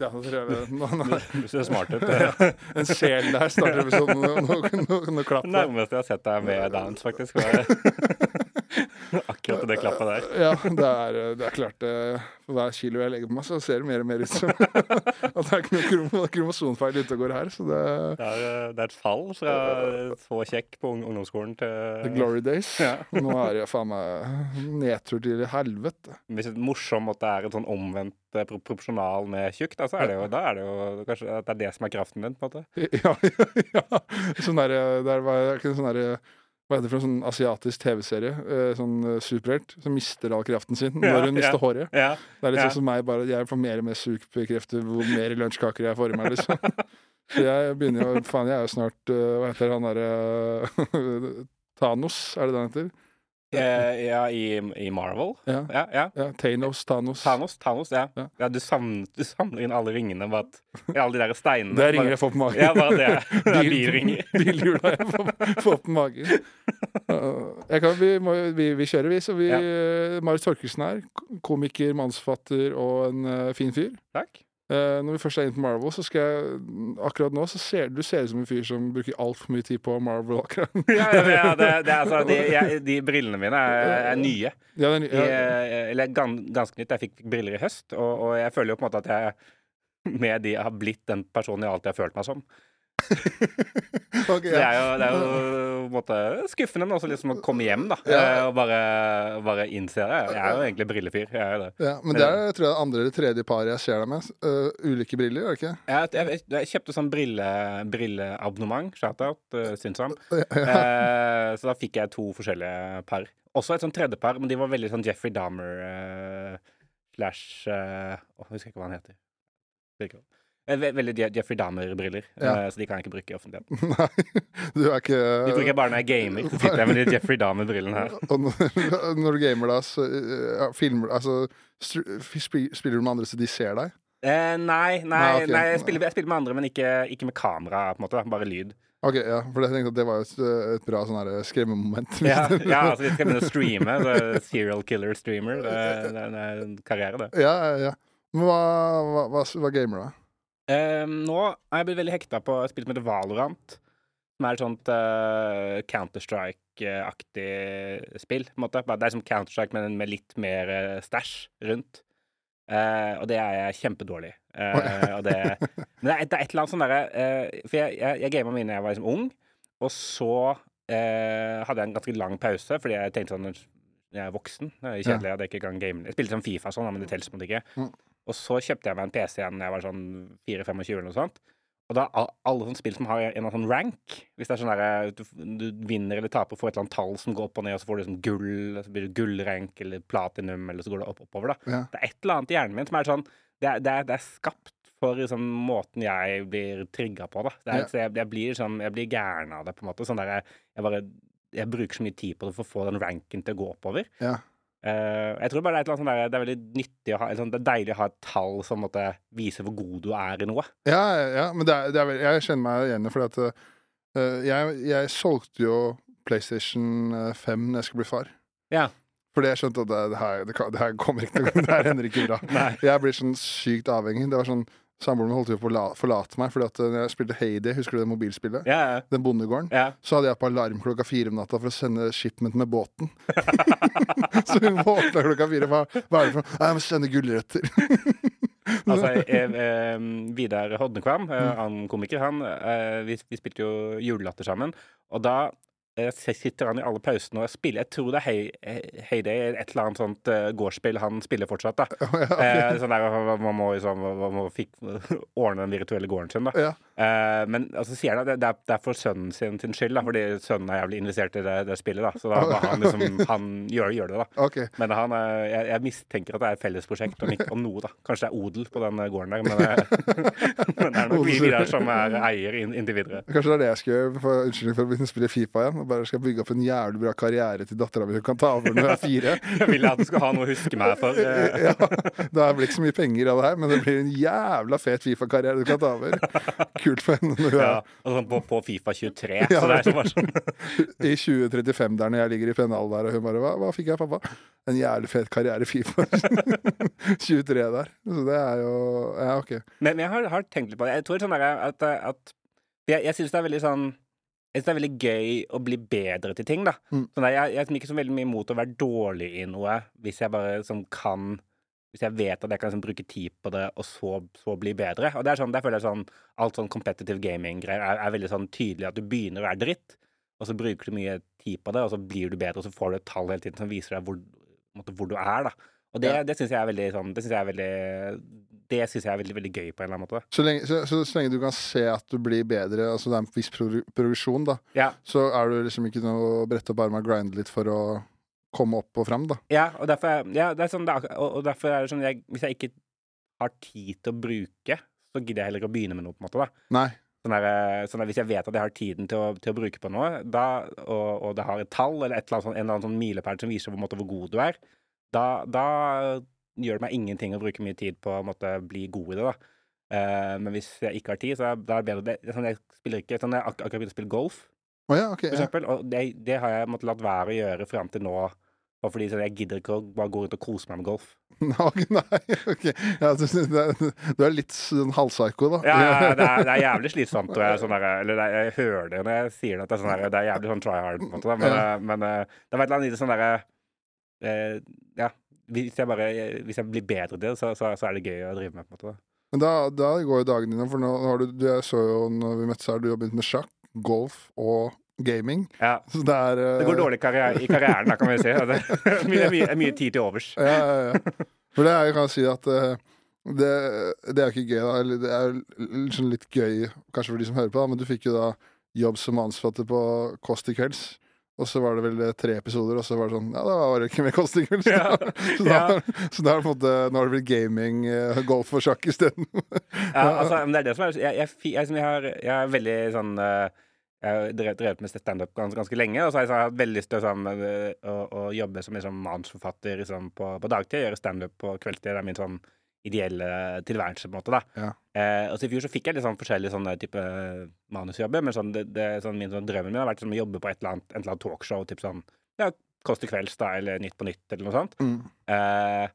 Ja, det tror jeg. Nå, nå, Du ser smart ut. En sjel der starter episoden. Noe, noe, noe, noe klapp nærmeste jeg har sett deg med dance, faktisk. var Akkurat det klappet der. Ja, det er, det er klart det. For hver kilo jeg legger på meg, så ser det mer og mer ut som at det er ikke noe krom kromosonfeil ute og går her. Så det Det er, eh, det er et fall fra så kjekk på ungdomsskolen ungdomsskolen the glory days. Ja. Nå er det faen meg nedtur til helvete. Hvis det er morsomt at det er en sånn omvendt eh, pro proporsjonal med tjukt, da, så er det jo, da er det jo kanskje at det er det som er kraften din, på en måte. Ja, ja, ja. Sånn der, der var sånn der, hva heter det for en sånn asiatisk TV-serie? eh, Sånn eh, superhelt som mister all kraften sin når hun mister ja. håret. Ja. Det er litt sånn som meg, bare jeg får mer og mer superkrefter hvor mer lunsjkaker jeg får i meg, liksom. Så jeg begynner jo Faen, jeg er jo snart eh, Hva heter han derre Thanos, er det det han heter? Eh, ja, i, i Marvel. Ja. Ja, ja. Thanos, Thanos. Thanos, Thanos, ja. Du, samler, du samler inn alle ringene, bare at alle de der steinene. Det er ringer jeg får på magen. Ja, bare det. Det er Bil- bilringer. Bilhjula jeg får, får på magen. Jeg kan, vi, må, vi, vi kjører, vi. Så vi, Ja. uh, Torkelsen her. Komiker, mannsfatter og en uh, fin fyr. Takk. Uh, når vi først er inne på Marvel, så skal jeg Akkurat nå så ser du ser ut som en fyr som bruker altfor mye tid på Marvel. akkurat Ja, ja, ja, det, det er altså, de, jeg, de brillene mine er, er nye. Ja, er ny, ja, er- eller gans, ganske nytt. Jeg fikk, fikk briller i høst, og, og jeg føler jo på en måte at jeg med de har blitt den personen jeg alltid har følt meg som. ok, Det er jo, det er jo måte skuffende, men også liksom å komme hjem da Ja. eh, og bare, bare innse det. Jeg er jo egentlig brillefyr. Det. ja, men det er tror jeg, det andre eller tredje paret jeg ser deg med. Uh, ulike briller, gjør det ikke? Jeg, jeg, jeg kjøpte sånn brille, brilleabonnement, shout-out, uh, Synsam. Uh, så da fikk jeg to forskjellige par. Også et sånn tredje par, men de var veldig sånn Jeffrey Dahmer uh, slash uh, Jeg husker ikke hva han heter. Ve- Veldig Jeffrey Dahmer-briller, Ja. eh, så de kan jeg ikke bruke i offentligheten. Nei, du er ikke De bruker jeg bare når jeg gamer. Så sitter jeg med de Jeffrey Dahmer-brillene her. Og når, du gamer, da, så ja, filmer Altså, spiller du med andre så de ser deg? Eh, nei, nei, Nei, okay. nei jeg, spiller, jeg spiller med andre, men ikke, ikke med kamera, på en måte. Bare lyd. Ok, ja, for jeg tenkte at det var et, et bra sånn skremmemoment. Ja, ja altså vi skal begynne å streame. Serial killer streamer. Det, det, er en karriere, det. ja, ja, ja. Men hva, hva, hva, hva gamer du, da? Eh, nå har jeg blitt veldig hekta på et spill som heter Valorant. Som er et sånt uh, Counter-Strike-aktig spill. på en måte. Det er som Counter-Strike, men med litt mer uh, stæsj rundt. Uh, og det er jeg kjempedårlig. Eh, og det, men det er, et- det er et eller annet sånn derre eh, For jeg, jeg, jeg gama mine da jeg var liksom ung, og så eh, hadde jeg en ganske lang pause fordi jeg tenkte sånn Jeg er voksen, det er kjedelig, jeg er ikke kan game Jeg spilte som Fifa sånn, men det teller på en måte ikke. Og så kjøpte jeg meg en PC igjen da jeg var sånn 4-25 eller noe sånt. Og da alle sånne spill som har en eller annen sånn rank Hvis det er sånn der du, du vinner eller taper, får et eller annet tall som går opp og ned, og så får du liksom gull, så blir det gullrank eller platinum, eller så går det opp oppover, da. Ja. Det er et eller annet i hjernen min som er sånn Det er, det er, det er skapt for liksom, måten jeg blir trigga på, da. Det er, Ja. så jeg, jeg blir sånn Jeg blir gæren av det, på en måte. Sånn der, jeg bare Jeg bruker så mye tid på det for å få den ranken til å gå oppover. Ja. Eh, jeg tror bare det er sånn der, det er veldig nyttig å ha sånn, Det er deilig å ha et tall som måtte viser hvor god du er i noe. Ja, ja, men det er, det er veldig, jeg kjenner meg igjen i fordi at uh, jeg, jeg solgte jo PlayStation eh, 5 når jeg skulle bli far. Ja. Fordi jeg skjønte at det, det, her, her kommer ikke noe Det her ender ikke bra. Jeg blir sånn sykt avhengig. Det var sånn Samboeren min holdt på å forlate meg fordi at når jeg spilte Heidi, husker du det mobilspillet? Ja, ja. Den bondegården. ja. Så hadde jeg på alarm klokka fire om natta for å sende shipment med båten. så hun våkna klokka fire. Hva, hva er det for noe? «Nei, Jeg må sende gulrøtter. Altså, jeg, eh, Vidar Hodnekvam, eh, han komiker, han eh, vi, vi spilte jo julelatter sammen. Og da sitter han i alle pausene og spiller Jeg tror det er Hey, et eller annet sånt eh, gårdsspill han spiller fortsatt. da eh, Sånn der man må liksom man må fik, ordne den virtuelle gården sin, da. Ja. Eh, men altså, sier han at det, det, er, for sønnen sin, sin skyld, da, fordi sønnen er jævlig investert i det, det spillet. da Så da må han liksom Han gjør, gjør det, da. Okay. Men han, jeg, jeg mistenker at det er et fellesprosjekt, om, ikke, om noe, da. Kanskje det er odel på den eh, gården der, men, eh, men det er nok vi der som er eier inn, inntil videre. Kanskje det er det jeg skal gjøre for unnskyldning for å begynne å spille Fifa igjen. Bare skal bygge opp en jævlig bra karriere til dattera mi hun kan ta over når hun er fire. Jeg vil at du skal ha noe å huske meg for. eh. ja, Det blir ikke så mye penger av det her, men det blir en jævla fet Fifa-karriere du kan ta over. Kult for henne når hun Ja, sånn på, på Fifa 23. Ja. Så det er så bare sånn i 2035 der når jeg ligger i pennal der, og hun bare hva, 'Hva fikk jeg, pappa?' En jævlig fet karriere i Fifa. 23 der. Så det er jo Ja, OK. Men, men jeg har, har tenkt litt på det. Jeg tror sånn at, at Jeg, jeg syns det er veldig sånn jeg synes det er veldig gøy å bli bedre til ting, da. Mm. Sånn jeg, jeg er ikke så veldig mye imot å være dårlig i noe hvis jeg bare sånn kan Hvis jeg vet at jeg kan liksom, bruke tid på det, og så, så bli bedre. Og det er sånn, der føler jeg sånn Alt sånn competitive gaming-greier er, er veldig sånn tydelig at du begynner å være dritt, og så bruker du mye tid på det, og så blir du bedre, og så får du et tall hele tiden som viser deg hvor, måte, hvor du er, da. Og det, Ja. det syns jeg er veldig sånn Det syns jeg er veldig Det synes jeg er veldig, veldig gøy på en eller annen måte. Så lenge, så, så, så lenge du kan se at du blir bedre, altså det er en viss progr- progresjon, da, Ja, så er du liksom ikke noe å brette opp armene og grinde litt for å komme opp og fram, da. Ja, og derfor, er- ja, det er sånn, er, og, og derfor er det sånn jeg, Hvis jeg ikke har tid til å bruke, så gidder jeg heller ikke å begynne med noe. på en måte da. Nei. Sånn der, eh, sånn der, hvis jeg vet at jeg har tiden til å, til å bruke på noe, da, og, og det har et tall eller et eller annet sånn, en eller annen sånn milepæl som viser på en måte hvor god du er, da, da gjør det meg ingenting å bruke mye tid på å måtte bli god i det. da. Uh, men hvis jeg ikke har tid, så er det bedre det, sånn, Jeg spiller ikke sånn, jeg har ak akkurat begynt å spille golf, oh, ja, okay, for Ja. eksempel, og det, det har jeg måttet latt være å gjøre fram til nå. Bare fordi sånn, jeg gidder ikke å bare gå rundt og kose meg med golf. Nei, ok. Ja, du, du er litt sånn halvpsyko, da. Ja, ja, det, er, det er jævlig slitsomt. Og jeg, sånn der, eller er, jeg hører det når jeg sier det, at det er, sånn der, det er jævlig sånn try hard. på en måte, da. Men, Ja. eh, men eh, det var et eller annet i det sånn derre eh, Ja, hvis jeg bare Hvis jeg blir bedre til det, så, så, så er det gøy å drive med. på en måte. Men da, da går jo dagene dine, for nå har du, du Jeg så jo når vi møttes her, du har begynt med sjakk, golf og gaming. Ja, Så det er uh... det går dårlig karriere, i karrieren, da, kan vi si. Det er mye, mye, mye tid til overs. Ja, ja, ja. For det er, jo kan si at eh, det, det er jo ikke gøy, da. Eller det er jo liksom litt gøy, kanskje for de som hører på, da, men du fikk jo da jobb som ansatte på Kåss til kvelds. Og så var det vel eh, tre episoder, og så var det sånn Ja, da var det ikke mer Kåss kvelds. Ja. Så, da, så da måte Nå har det blitt gaming, eh, golf og sjakk isteden. Ja, altså, men det er det som er Jeg, jeg, jeg, jeg, har, er veldig sånn eh, Jeg har drevet, med standup ganske, ganske lenge, og så har jeg sånn, hatt veldig lyst til sånn, eh, å, å jobbe som liksom, manusforfatter liksom, på, på dagtid. Gjøre standup på kveldstid. Det er min sånn ideelle tilværelse, på en måte. da. Ja. Eh, og så I fjor så fikk jeg litt sånn forskjellige sånne type manusjobber, men sånn, det, det, sånn, min sånn drømmen min har vært sånn, å jobbe på et eller annet, en eller annen talkshow, typ sånn ja, Kåss til kvelds, da, eller Nytt på nytt, eller noe sånt. Mm. Eh,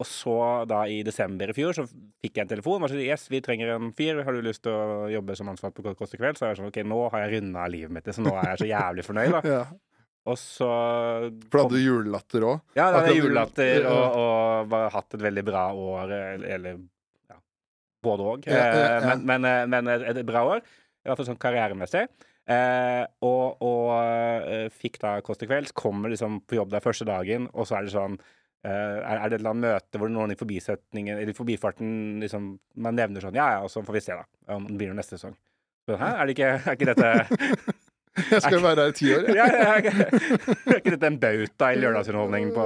og så da i desember i fjor så fikk jeg en telefon. Og så yes, vi trenger en fyr. Har du lyst til å jobbe som ansatt på Kåss til kveld? Så jeg sånn, ok, nå har jeg runda livet mitt, så nå er jeg så jævlig fornøyd, da. Ja. Og så For da hadde du julelatter òg? Ja, da hadde jeg julelatter og, og var, hatt et veldig bra år, eller, ja, både òg. Ja, ja, ja. Men, men, eh, men et, bra år. I hvert fall sånn karrieremessig. Eh, og og eh, fikk da Kåss til kvelds. Kommer liksom på jobb der første dagen, og så er det sånn Uh, er, er det et eller annet møte hvor noen i forbisetningen Eller i forbifarten liksom Man nevner sånn Ja, ja, og så får vi se, da. Om det blir noe neste sesong. Så, Hæ, er det ikke, er ikke dette Jeg skal jo være her i ti år, jeg. ja, ja, er ikke- er ikke dette en bauta i lørdagsunderholdningen på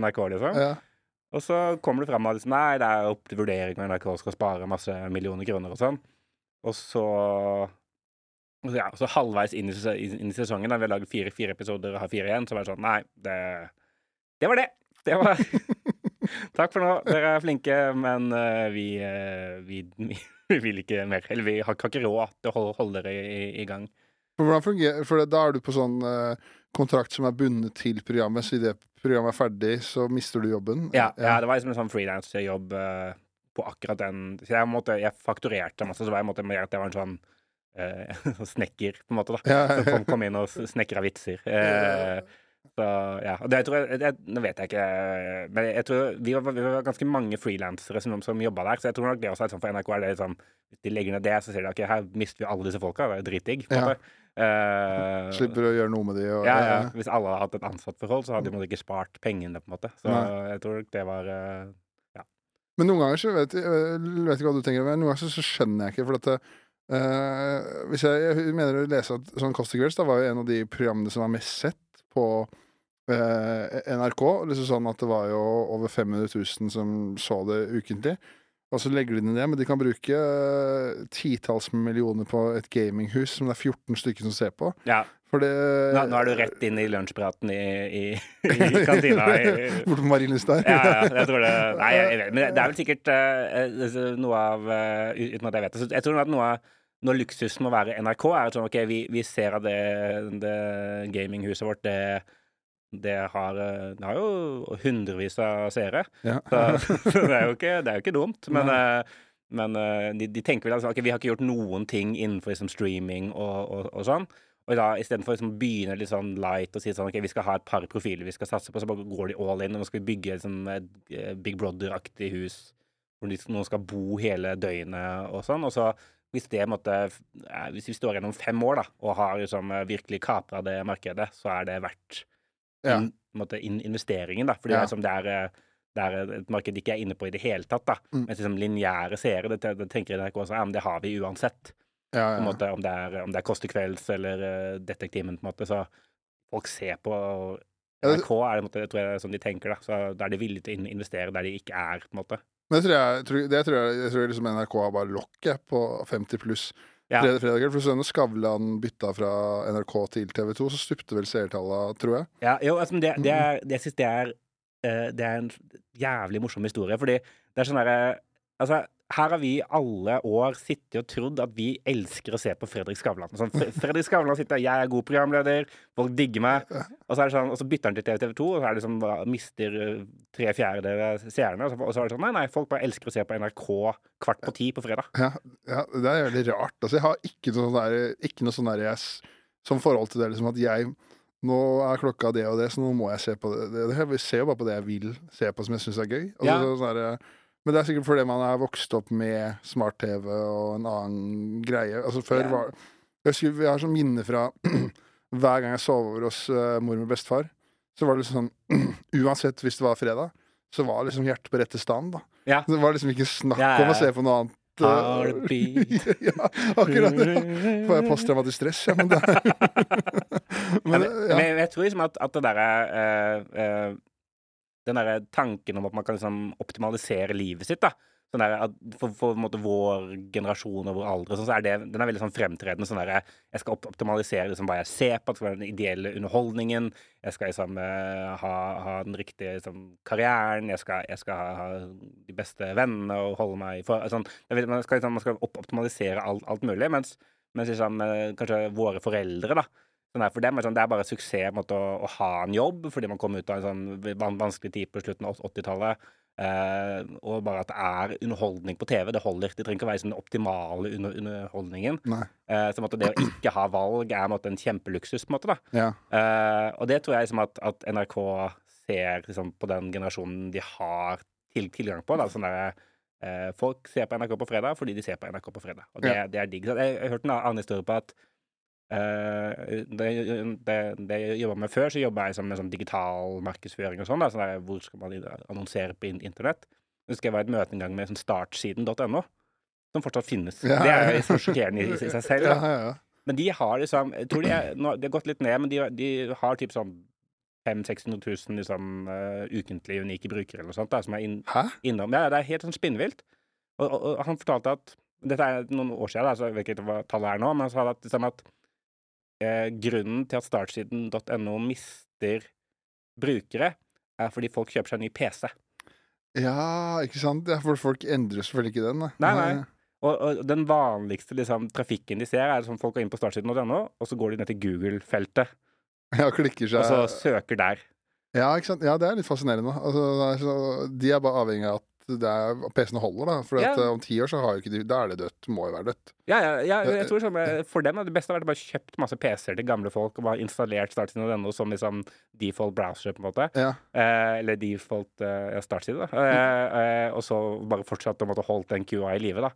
NRK, liksom? Ja. Og så kommer det fram at liksom, nei, det er opp til vurdering om NRK skal spare masse millioner kroner og sånn. Og så ja, så halvveis inn i, inn i sesongen, da vi har laget fire, fire episoder og har fire igjen, så var det sånn Nei, det, det var det. Det var Takk for nå. Dere er flinke, men uh, vi, uh, vi, vi vil ikke mer. Eller vi har, ikke råd til å holde, holde dere i, i gang. For hvordan fungerer For da er du på sånn eh, kontrakt som er bundet til programmet, så idet programmet er ferdig, så mister du jobben? Ja, ja, det var liksom en sånn frilansjobb uh, på akkurat den Så jeg, måtte, jeg fakturerte masse, så var jeg måtte mer at jeg var en sånn eh, snekker, på en måte, da. Ja, Som kom, kom inn og snekra vitser. Eh, så ja. Og det tror jeg, det, Nå vet jeg ikke, men jeg tror vi var, vi var ganske mange frilansere som, som jobba der, så jeg tror nok det også er sånn for NRK er det sånn Hvis de legger ned det, så sier de ok, her mister vi alle disse folka. Det er dritdigg. på en Ja. Eh, Slipper å gjøre noe med de og ja, ja. Hvis alle hadde hatt et ansattforhold, så hadde de ikke spart pengene, på en måte. Så Nei. jeg tror det var eh, Men noen ganger så vet jeg vet ikke hva du tenker, men noen ganger så, skjønner jeg ikke. For at det, øh, hvis jeg, jeg mener å lese at sånn Kåss til da var jo en av de programmene som var mest sett på uh, NRK. Liksom sånn at det var jo over 500 000 som så det ukentlig. Og så legger de ned det, men de kan bruke øh, titalls millioner på et gaminghus som det er 14 stykker som ser på. Ja. Det Nå, nå er du rett inn i lunsjpraten i, i, i kantina. Bort Borte på Marienlyst der. Ja, ja, jeg tror det Nei, jeg, vet Men det er vel sikkert eh, eh, noe av uh, Uten at jeg vet det. Jeg tror at noe av når luksusen må være NRK er at sånn, OK, vi, vi ser at det, det gaminghuset vårt, det, det, har, eh, det har jo hundrevis av seere. Ja. Så, det, er jo ikke, det er jo ikke dumt. Men, eh, men eh, de, de tenker vel altså, ok, vi har ikke gjort noen ting innenfor liksom, streaming og, og, og sånn. Og da istedenfor å liksom, begynne litt sånn light og si sånn OK, vi skal ha et par profiler vi skal satse på, så bare går de all in. Og nå skal vi bygge liksom, et eh, Big Brother-aktig hus hvor noen skal bo hele døgnet og sånn. Og så hvis det måtte Hvis vi står gjennom fem år da, og har liksom, virkelig kapra det markedet, så er det verdt Ja. in, måte, in, investeringen, da. Fordi Ja. det, er, som det, er, eh, det er et marked de ikke er inne på i det hele tatt. da. Mm. Mens liksom, lineære seere, det, det tenker NRK også, ja, men det har vi uansett. Ja, ja. måte, om, det er, om det er Kåss til kvelds eller uh, Detektimen, på en måte. Så folk ser på NRK, er det, en tror jeg, sånn de tenker. da. Så Da er de villige til å investere der de ikke er. på en måte. Men det tror jeg, tror, det tror jeg, jeg tror liksom NRK har bare lokket på 50 pluss Ja. fredag, fredager. For så Skavlan bytta fra NRK til TV 2, så stupte vel seertallene, tror jeg. Ja, jo, altså, det, det er, det, synes det er uh, Det er en jævlig morsom historie, fordi det er sånn derre Altså, her har vi i alle år sittet og trodd at vi elsker å se på Fredrik Skavlan. Sånn, Fredrik Skavlan sitter 'Jeg er god programleder', folk digger meg. Og så, det sånn, og så bytter han til TV 2, og så er det liksom, mister tre fjerdedeler seerne. Og så, og så er det sånn Nei, nei, folk bare elsker å se på NRK kvart på ti på fredag. Ja, ja, det er veldig rart. Altså, jeg har ikke noe sånn der, ikke noe sånn der jeg, som forhold til det, liksom at jeg Nå er klokka det og det, så nå må jeg se på det. jeg ser jo bare på det jeg vil se på, som jeg syns er gøy. Altså, Ja. så- sånn der, men det er sikkert fordi man er vokst opp med smart-TV og en annen greie. Altså Før yeah. var Jeg husker jeg har sånn minne fra hver gang jeg sov over hos uh, mormor og bestefar. Så var det liksom sånn Uansett hvis det var fredag, så var liksom hjertet på rette stand. da Ja. Det var liksom ikke snakk Ja, ja, om å se på noe annet. eh, ja, akkurat det. Får jeg posttraumatisk stress? Ja, men det er men, men jeg tror liksom at, at det derre uh, eh, Den derre tanken om at man kan liksom optimalisere livet sitt, da. Sånn der, for, for måte, vår generasjon og vår alder, sånn, så er det, den er veldig sånn fremtredende. sånn der, Jeg skal optimalisere liksom, hva jeg ser på, det skal være den ideelle underholdningen. Jeg skal liksom, eh, ha, ha den riktige liksom, karrieren. Jeg skal, jeg skal ha, ha de beste vennene og holde meg for sånn, jeg Man skal, liksom, man skal opp optimalisere alt, alt mulig. Mens, mens liksom, eh, kanskje våre foreldre da, Sånn for dem er det sånn, det er bare suksess måte, å, å ha en jobb, fordi man kom ut av en sånn vanskelig tid på slutten av 80-tallet. Eh, og bare at det er underholdning på TV. Det holder. Det trenger ikke å være sånn den optimale under, underholdningen. Eh, så på måte, det å ikke ha valg er på en, kjempeluksus. på en måte da. Ja. Eh, og det tror jeg liksom, at, at NRK ser liksom, på den generasjonen de har til, tilgang på. Da, sånn der, eh, folk ser på NRK på fredag fordi de ser på NRK på fredag. Og det, Ja. det er digg. Så Jeg, jeg hørte en annen historie på at det, det, det jeg jobba med før, så jobba jeg med sånn digital markedsføring og sånn. da, sånn der, Hvor skal man annonsere på internett? Så husker jeg være et møte en gang med sånn startsiden.no, som fortsatt finnes. Ja, Det er ja, ja. jo så sjokkerende i, i seg selv. Ja, ja, ja. Men de har liksom Jeg tror de, er, nå, de har gått litt ned, men de, de har typ sånn 500 000-600 000 liksom, uh, ukentlig unike brukere eller noe sånt, da, som er inn, innom. Ja, det er helt sånn spinnvilt. Og, og, og han fortalte at Dette er noen år siden, da, så jeg vet ikke hva tallet er nå, men han sa at, liksom, at eh, grunnen til at startsiden.no mister brukere, er fordi folk kjøper seg en ny PC. ja, ikke sant? Ja, for folk endrer selvfølgelig ikke den. Da. Nei, nei. Og, og den vanligste liksom, trafikken de ser, er sånn folk går inn på startsiden.no, og så går de ned til Google-feltet, Ja, klikker seg og så søker der. Ja, ikke sant? ja, det er litt fascinerende. Altså, de er bare avhengig av at det er- PC-ene holder, da. For Ja. eh, om ti år så har jo ikke de Da er det dødt. Må jo være dødt. Ja, ja, ja Eh, jeg tror sånn, eh, For dem det beste å være bare kjøpt masse PC-er til gamle folk og bare installert startsiden.no som liksom default browser, på en måte. Ja. Eh, eller default eh, startside, da. Eh, eh, og så bare fortsatt å måtte holdt den QA i live, da.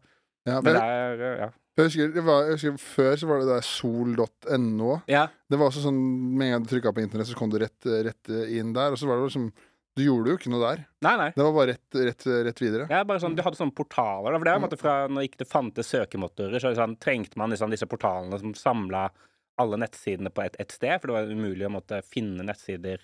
ja Men men er eh, Ja. jeg, husker, jeg, var, jeg husker Før så var det der sol.no. ja. Det var også sånn Med en gang du trykka på internett, så kom du rett, rett inn der. Og så var det liksom Du gjorde jo ikke noe der. Nei, nei. Det var bare rett, rett, rett videre. Ja, bare sånn, Du hadde sånne portaler. Da, for det er en måte fra Når ikke det fantes søkemotorer, så sånn, trengte man liksom disse portalene som samla alle nettsidene på ett et sted. For det var umulig å måtte finne nettsider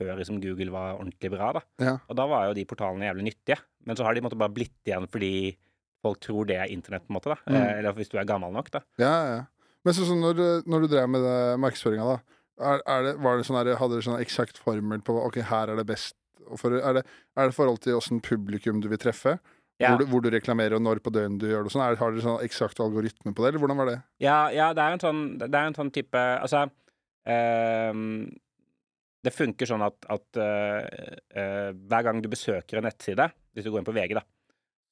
før liksom, Google var ordentlig bra. da. Ja. Og da var jo de portalene jævlig nyttige. Men så har de måtte bare blitt igjen fordi folk tror det er internett, på en måte. da. Mm. Eh, eller hvis du er gammel nok, da. Ja, ja. Men sånn så når, du- når du drev med markedsføringa, da. Er, er det, var det sånn hadde dere sånn eksakt formel på Ok, her er det best for, er, det, er det forhold til åssen publikum du vil treffe? Ja. Hvor, du, hvor du reklamerer, og når på døgnet du gjør det? Sånn. Har dere sånn eksakt algoritme på det, eller hvordan var det? Ja, ja, det er en sånn, det er en sånn type Altså øh, Det funker sånn at, at øh, øh, hver gang du besøker en nettside, hvis du går inn på VG, da,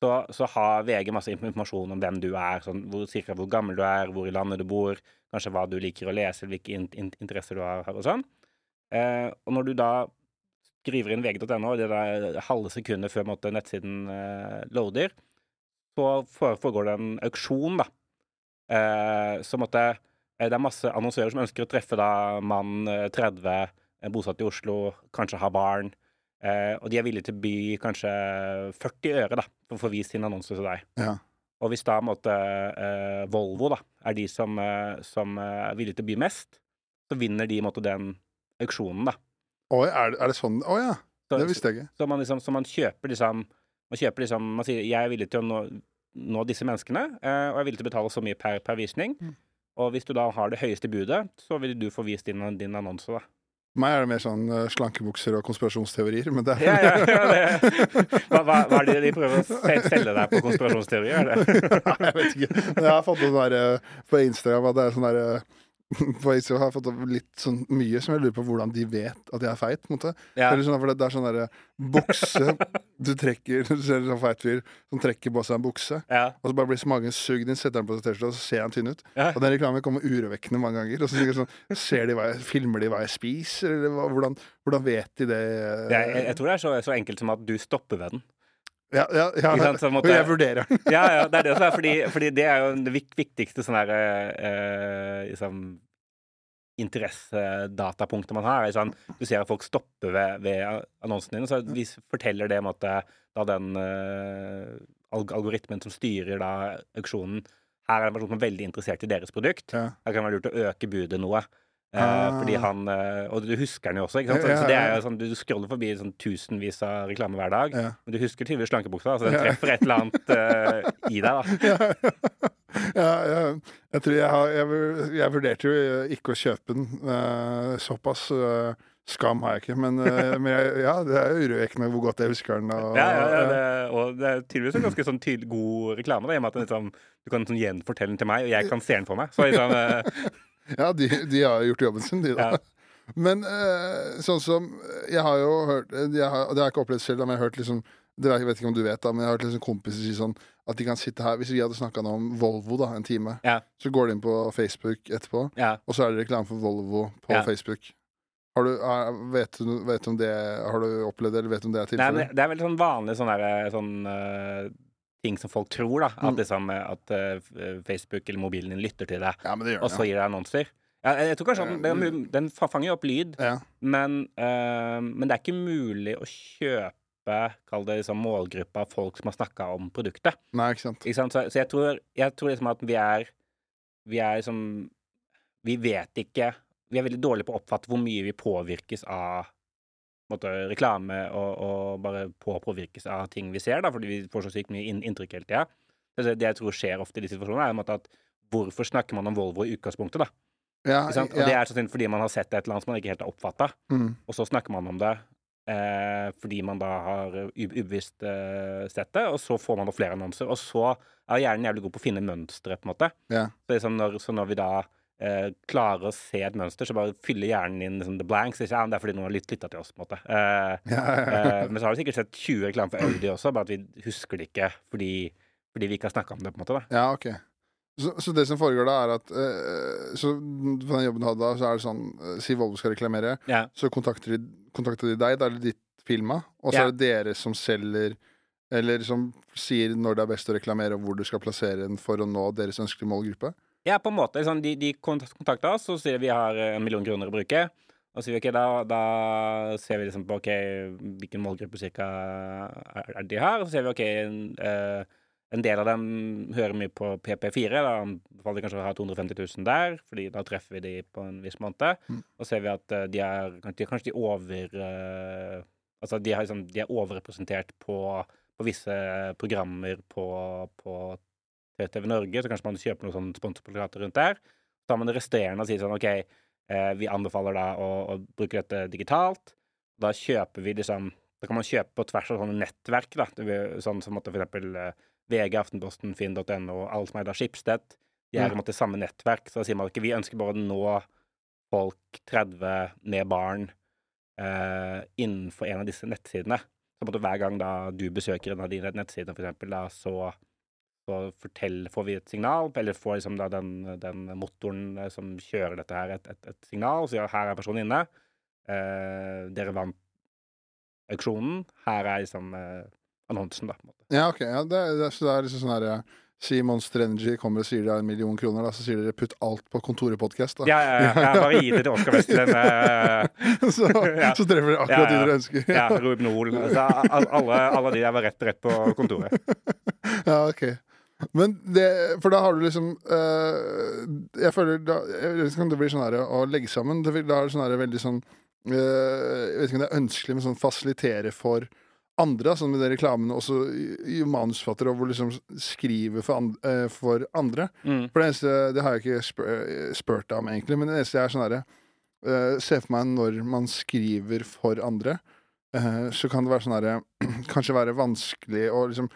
så, så har VG masse informasjon om hvem du er, sånn hvor, cirka hvor gammel du er, hvor i landet du bor, kanskje hva du liker å lese, hvilke in, in, interesser du har, og sånn. Eh, og når du da skriver inn vg.no, det der halve sekundet før måtte, nettsiden eh, loader, så foregår det en auksjon, da. Eh, så måtte eh, Det er masse annonsører som ønsker å treffe da mann eh, 30, eh, bosatt i Oslo, kanskje har barn. Eh, og de er villige til å by kanskje 40 øre da, for å få vist sin annonse til deg. Ja. Og hvis da måtte eh, Volvo da, er de som, eh, som eh, er villige til å by mest, så vinner de måtte, den auksjonen, da. Oi, er, det- er det sånn? Å ja, Så, det visste jeg ikke. så man liksom, så man kjøper liksom Man kjøper liksom Man sier 'jeg er villig til å nå, nå disse menneskene', eh, og jeg er villig til å betale så mye per, per visning. Mm. Og hvis du da har det høyeste budet, så vil du få vist din, din annonse, da. For meg er det mer sånn eh, slankebukser og konspirasjonsteorier, men det er Ja, ja, ja, det, hva, hva, er det de prøver å sel- selge deg på konspirasjonsteorier? Er? Nei, jeg vet ikke. Jeg har fått noe der eh, på Instagram at det er sånn der eh, På Instagram har jeg fått opp litt sånn mye som jeg lurer på hvordan de vet at jeg er feit. Ja. Eller sånn, for det, det er sånn derre bukse Du trekker Du ser en sånn feit fyr som trekker på seg en bukse, Ja. og så bare blir magen sugd inn, setter den på seg T-skjorta, og så ser han tynn ut. Ja. Og den reklamen kommer urovekkende mange ganger. Og så jeg sånn, ser de hva jeg, Filmer de hva jeg spiser, eller hva, hvordan, hvordan vet de det? Er, jeg, jeg tror det er så, så enkelt som at du stopper ved den. Ja, ja, ja. Sant, måte, jeg vurderer den. Ja, ja, det er det som er, fordi, fordi det er jo det viktigste sånn derre eh, liksom interessedatapunktet man har. Sånn, du ser at folk stopper ved, ved annonsen din, så vi forteller det måte, eh, da den eh, algoritmen som styrer da auksjonen Her er det en person som er veldig interessert i deres produkt. Ja. Her kan det være lurt å øke budet noe. Eh, Ah. Fordi han eh, Og du husker den jo også, ikke sant? Så, Ja, ja, så det er jo sånn, Du scroller forbi sånn tusenvis av reklame hver dag, Ja. men du husker tydeligvis slankebuksa, så den treffer et eller annet uh, i deg, da. ja, ja, jeg tror jeg har jeg, jeg vurderte jo ikke å kjøpe den. Uh, såpass Uh, skam har jeg ikke. Men, men jeg, ja, det er urovekkende hvor godt jeg husker den. Og, Ja, ja, ja, det, og det er tydeligvis en ganske sånn tydelig, god reklame. Da, i og med at den liksom, du kan sånn gjenfortelle den til meg, og jeg kan se den for meg. Så liksom, Ja, de, de har gjort jobben sin, de, da. Ja. Men eh, sånn som Jeg har jo hørt jeg har, Det har jeg ikke opplevd selv, men jeg har hørt liksom det vet jeg vet ikke om du vet, da, men jeg har hørt liksom kompiser si sånn at de kan sitte her Hvis vi hadde snakka om Volvo da, en time, Ja. så går de inn på Facebook etterpå, ja. og så er det reklame for Volvo på Ja. Facebook. Har du, er, vet, du, vet om det Har du opplevd det, eller vet du om det er tilfellet? det, er veldig sånn vanlig sånn der, sånn eh, ting som folk tror, da. At, Mm. liksom, eh, at uh, Facebook eller mobilen din lytter til deg, Ja, det og så gir deg annonser. Ja, jeg tror kanskje at den, den, den fanger opp lyd, Ja. men, uh, men det er ikke mulig å kjøpe Kall det liksom målgruppa av folk som har snakka om produktet. Nei, ikke sant. Ikke sant? Så, så jeg tror, jeg tror liksom at vi er Vi er liksom Vi vet ikke Vi er veldig dårlige på å oppfatte hvor mye vi påvirkes av måte, reklame og, og bare påpåvirkes av ting vi ser, da, fordi vi får så sykt mye inn, inntrykk hele tida. Det, det jeg tror skjer ofte i de situasjonene, er måte at hvorfor snakker man om Volvo i utgangspunktet, da? Ja, sant? Og ja. det er sånn fordi man har sett et eller annet som man ikke helt har oppfatta, Mm. og så snakker man om det eh, fordi man da har ubevisst eh, sett det, og så får man da flere annonser. Og så er hjernen jævlig god på å finne mønstre, på en måte. Ja. Så, liksom når, så når vi da eh, klarer å se et mønster, så bare fyller hjernen inn liksom, the blanks. Ikke? Det er fordi noen har lytt- lytta til oss, på en måte. Eh, Ja, ja, ja. eh, men så har vi sikkert sett 20 reklamer for Audi også, bare at vi husker det ikke fordi, fordi vi ikke har snakka om det, på en måte. da. Ja, ok. Så, så det som foregår da, er at eh, Så på den jobben du hadde da, så er det sånn eh, Si Volvo skal reklamere, Ja. så kontakter de, kontakter de deg, da er det ditt firma, og så Ja. er det dere som selger Eller som sier når det er best å reklamere, og hvor du skal plassere den for å nå deres ønskelige målgruppe. Ja, på en måte. Sånn, de, de kontakter oss og sier vi har eh, en million kroner å bruke. Og så sier vi ok, da, da ser vi liksom på ok, hvilken målgruppe cirka er de har. Og så ser vi ok, en, eh, en del av dem hører mye på PP4. Da anbefaler vi kanskje å ha 250 000 der, fordi da treffer vi de på en viss måned. Mm. Og ser vi at eh, de er, kanskje de over Altså de, har, liksom, de er overrepresentert på, på visse programmer på, på TV Norge, så kanskje man kjøper noen sånne sponsorplakater rundt der. Så tar man det resterende og sier sånn OK, eh, vi anbefaler da å, å bruke dette digitalt. Da kjøper vi liksom Da kan man kjøpe på tvers av sånne nettverk, da. Sånn som måtte for eksempel eh, VG, Aftenposten, Finn.no, alle som er da Schibsted. De er på i en måte samme nettverk. Så da sier man ikke vi ønsker bare å nå folk 30 med barn eh, innenfor en av disse nettsidene. Så på en måte hver gang da du besøker en av de nettsidene, for eksempel, da, så, så fortell, får vi et signal, eller får liksom da den, den motoren eh, som kjører dette her, et, et, et signal, og sier her er personen inne. Eh, dere vant auksjonen. Her er liksom eh, annonsen, da. på en måte. Ja, ok. Ja, det, det, så det er liksom sånn her ja. Si Monster Energy kommer og sier de har en million kroner, da, så sier dere 'putt alt på kontoret-podkast', Ja, ja, ja, ja, bare gi det til Oskar Westlen. Uh... så, Ja. så treffer dere akkurat Ja, ja. de dere ønsker. ja, Ruben Ol. Altså, alle, alle de der var rett, rett på kontoret. Ja, ok. Men det For da har du liksom eh, Jeg føler da Jeg vet ikke om det blir sånn her å legge sammen. Det da er det sånn her veldig sånn eh, Jeg vet ikke om det er ønskelig med sånn fasilitere for andre, sånn med de reklamene også manusforfattere, hvor liksom skriver for, and, eh, for andre. Mm. For det eneste Det har jeg ikke spør, spurt deg om, egentlig, men det eneste jeg er sånn herre Se for meg når man skriver for andre, så kan det være sånn herre Kanskje være vanskelig å liksom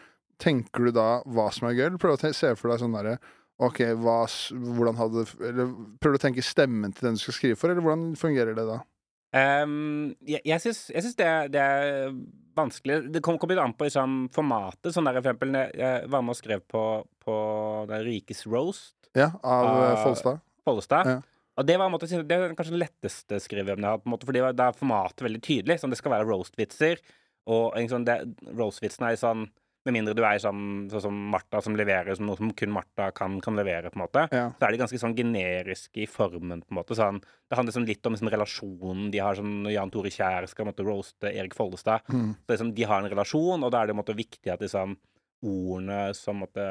Tenker du da hva som er gøy, eller prøver du å se for deg sånn derre OK, hva, hvordan hadde Eller prøver du å tenke stemmen til den du skal skrive for, eller hvordan fungerer det da? Um, jeg jeg syns, det, det er vanskelig. Det kom- kommer litt an på liksom, formatet. Sånn der, for eksempel, jeg var med og skrev på, på Den rikes roast, Ja, av av Ah, Folstad? Ja. Og det var måte, det er kanskje den letteste skriveevnen jeg har hatt, fordi da er formatet veldig tydelig. Sånn, det skal være roast-vitser, og en sånn, roast-vitsene er sånn Med mindre du er sånn, sånn som Martha, som leverer som noe som kun Martha kan, kan levere, på en måte. Ja. Så er de ganske sånn generiske i formen, på en måte. Sånn, det handler sånn litt om sånn, relasjonen de har, sånn Jan Tore Kjær skal måtte roaste Erik Follestad. Mm. Så liksom, de har en relasjon, og da er det måtte, viktig at liksom, ordene som måtte,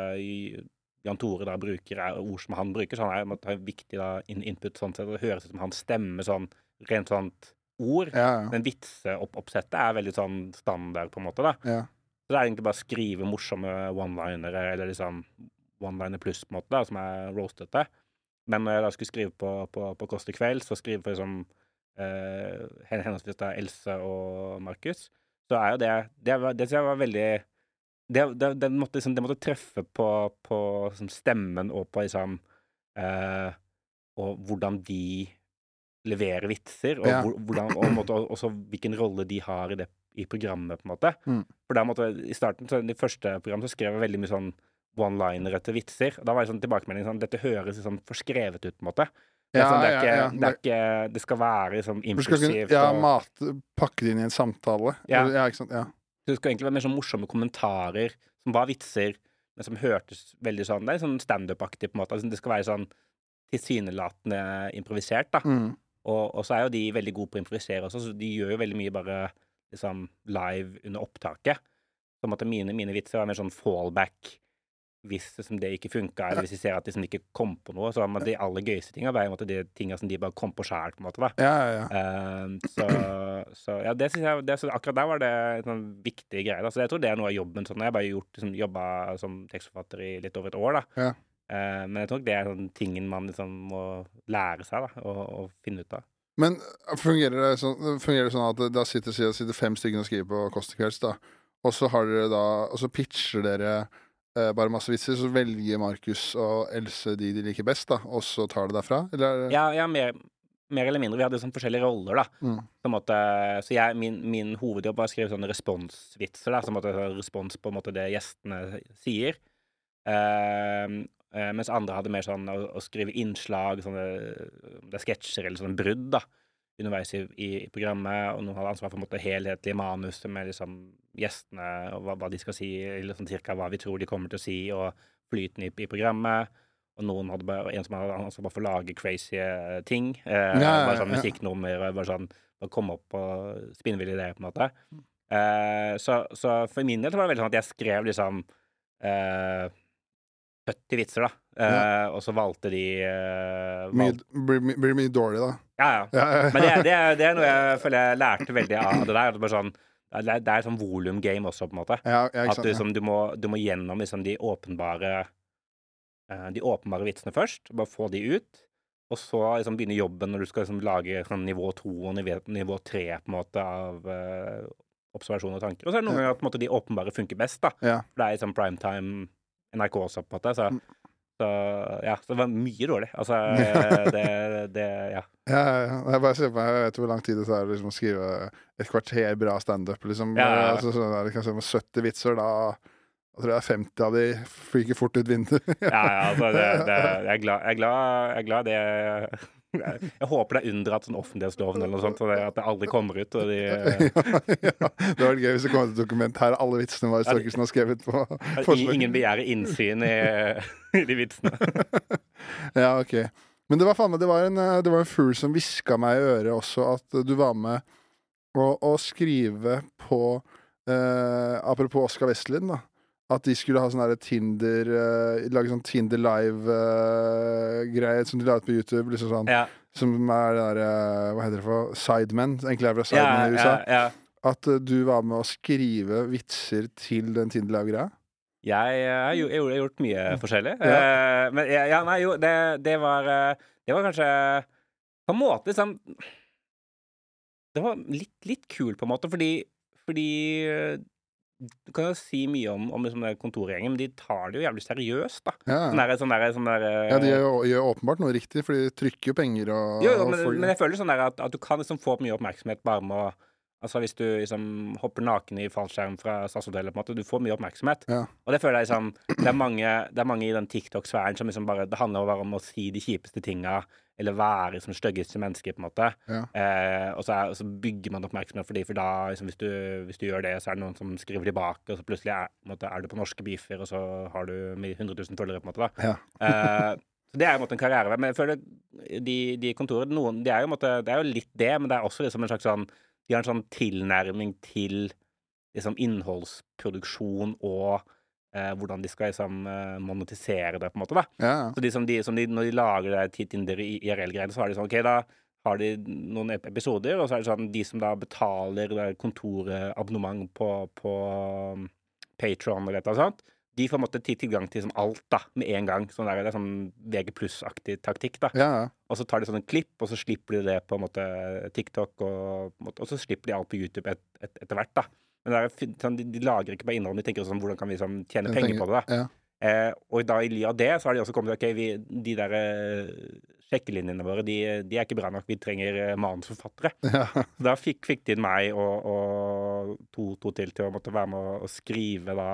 Jan Tore da bruker, er ord som han bruker. Så han er måtte, viktig da, in input sånn sett. Det høres ut som han stemmer sånn rent sånt ord. Ja, ja. Men vitseoppsettet er veldig sånn standard, på en måte. da. ja. Så det er egentlig bare å skrive morsomme one-linere, eller liksom one-liner pluss, på en måte, da, som er roastete. Men når jeg da skulle skrive på, på, på Kåss til kveld, så skrive for liksom eh, hen- henholdsvis da Else og Markus, så er jo det Det, det synes jeg var veldig det, det, det, måtte, liksom, det måtte treffe på, på liksom, stemmen og på liksom eh, Og hvordan de leverer vitser, og, Ja. hvordan, og, og også hvilken rolle de har i det i programmet, på en måte. Mm. For da måtte I starten, så i første programmet, så skrev jeg veldig mye sånn one-linere til vitser. Da var det sånn tilbakemelding sånn Dette høres sånn forskrevet ut, på en måte. Det, Ja, sånn, det, er ja, ikke, ja. det ikke Det skal være liksom impulsivt. ja, og, mat, pakke det inn i en samtale. Ja. Ja ikke sant? Ja. det skal egentlig være mer sånn morsomme kommentarer som var vitser, men som hørtes veldig sånn Det er sånn standup-aktig, på en måte. Altså, det skal være sånn tilsynelatende improvisert, da. Mm. Og, og så er jo de veldig gode på å improvisere også, så de gjør jo veldig mye bare liksom live under opptaket. Så at mine, mine vitser var mer sånn fallback hvis liksom, det ikke funka, eller hvis de ser at de liksom ikke kom på noe. Så de aller gøyeste tinga var de tinga som de bare kom på sjæl, på en måte. da. ja, ja, ja. Eh, så, så ja, det synes jeg det, så Akkurat der var det en sånn viktig greie. Da. Så jeg tror det er noe av jobben. Sånn, jeg har bare gjort, liksom, jobba som tekstforfatter i litt over et år, da. Ja. Uh, men jeg tror det er sånn tingen man liksom må lære seg, da, og, og finne ut av. Men fungerer det sånn, fungerer det sånn at da sitter, sitter fem stykker og skriver på Kåss til kvelds, da, og så har dere da Og så pitcher dere eh, bare masse vitser, så velger Markus og Else de de liker best, da, og så tar det derfra? Eller er Ja, ja mer, mer eller mindre. Vi hadde sånn forskjellige roller, da. Mm. Måte, så jeg, min, min hovedjobb var å skrive sånne responsvitser, da. Som måtte ha respons på en måte det gjestene sier. Eh, eh, mens andre hadde mer sånn å, å skrive innslag, sånne det er sketsjer eller sånne brudd, da. Underveis i, i, i programmet, og noen hadde ansvar for en måte helhetlige manus med liksom gjestene og hva, hva de skal si, eller sånn cirka hva vi tror de kommer til å si, og flyten i, i programmet. Og noen hadde bare, en som hadde ansvar for å lage crazy eh, ting. Eh, Ja, ja, bare sånn musikknummer, og bare sånn bare komme opp og spinnville ideer, på en måte. Eh, så, så for min del så var det veldig sånn at jeg skrev liksom eh, 70 vitser, da. Eh, Og så valgte de eh, valg- blir, my- blir mye dårlig, da? Ja, ja. Ja, ja, ja. Men det, er- det, er, det er noe jeg føler jeg lærte veldig av det der. Det, bare sånn, det, er, er et sånn volume game også, på en måte. ja, ja, At du, liksom, du, må, du må gjennom liksom, de åpenbare uh, De åpenbare vitsene først. Bare få de ut. og så liksom begynne jobben når du skal liksom lage sånn nivå to og nivå, nivå tre på en måte av observasjon og tanker. Og så er det noen Ja. ganger at måte, de åpenbare funker best, da. Ja. For det er liksom primetime NRK også, på en måte. Så, Mm. så ja, så det var mye dårlig. Altså, det, det Ja. Ja, ja. Jeg bare ser på meg, jeg vet hvor lang tid det tar liksom, å skrive et kvarter bra standup. Liksom. Ja, ja. Altså, sånn der, kanskje med 70 vitser, da jeg tror jeg 50 av de fyker fort ut vinduet. Ja, ja, altså, det, det, jeg er glad Jeg er glad, jeg er glad det jeg, jeg håper det er unndratt sånn offentlighetsloven eller noe sånt, så det, at det aldri kommer ut. De, ja, ja. Det var gøy hvis det kom et dokument. Her er alle vitsene var Torkelsen har skrevet på forslag. ingen begjærer innsyn i, i de vitsene. Ja, ok. Men det var faen Det var en, eh, det var en fugl som hviska meg i øret også at du var med å, å skrive på eh, Apropos Oskar Westlund, da. At de skulle ha sånn Tinder uh, Lage sånn Tinder Live-greie som de la ut på YouTube. Liksom sånn, Ja, Som er det derre Hva heter det for Sidemen. Egentlig er det fra ja, i USA. ja. At eh, du var med å skrive vitser til den Tinder Live-greia. Jeg, jeg, jeg, har gjort mye forskjellig. Eh, men ja, nei, jo, det, det var eh, Det var kanskje På en måte liksom Det var litt, litt kult, på en måte, fordi, fordi eh, Du kan jo si mye om, om liksom kontorgjengen, men de tar det jo jævlig seriøst, da. Ja. Sånn der, sånn der, sånn der eh, ja, de gjør, gjør åpenbart noe riktig, for de trykker jo penger og Jo, jo, men, og men jeg føler sånn der at, at du kan liksom få mye oppmerksomhet bare med å Altså hvis du liksom hopper naken i fallskjerm fra SAS-hotellet, på en måte, du får mye oppmerksomhet. Ja. Og det føler jeg liksom Det er mange, det er mange i den TikTok-sfæren som liksom bare Det handler bare om å si de kjipeste tinga, eller være som styggeste menneske, på en måte. Ja. Eh, og, så er, og så bygger man oppmerksomhet for de, for da, liksom, hvis, du, hvis du gjør det, så er det noen som skriver tilbake, og så plutselig er, på måte, er du på norske beefer, og så har du 100 000 følgere, på en måte. da Ja. Eh, så det er jo en måte en karrierevei. Men jeg føler de, de kontorene noen, de er jo, måte, Det er jo litt det, men det er også liksom en slags sånn De har en sånn tilnærming til liksom innholdsproduksjon og eh, hvordan de skal liksom eh, monetisere det, på en måte. da Ja. Så de som de, som de, Når de lager det Tinder IRL-greiene, så har de sånn OK, da har de noen episoder, og så er det sånn de som da betaler kontorabonnement på, på Patron eller et eller annet sånt, de får en måte ti- tilgang til sånn alt da, med en gang. Sånn der, det er sånn VG pluss-aktig taktikk. da. ja, ja. Og så tar de sånne klipp, og så slipper de det på en måte TikTok, og, og så slipper de alt på YouTube et, et, etter hvert. da. Men er, sånn, de, de lager ikke bare innhold, de tenker også sånn, hvordan kan vi sånn, tjene Jeg penger på det. da. ja. Eh, og da i ly av det så har de også kommet til ok, vi, de der eh, sjekkelinjene våre, de, de er ikke bra nok. Vi trenger eh, manusforfattere. ja. Da fikk, fikk de inn meg og, og to, to til til å måtte være med å skrive da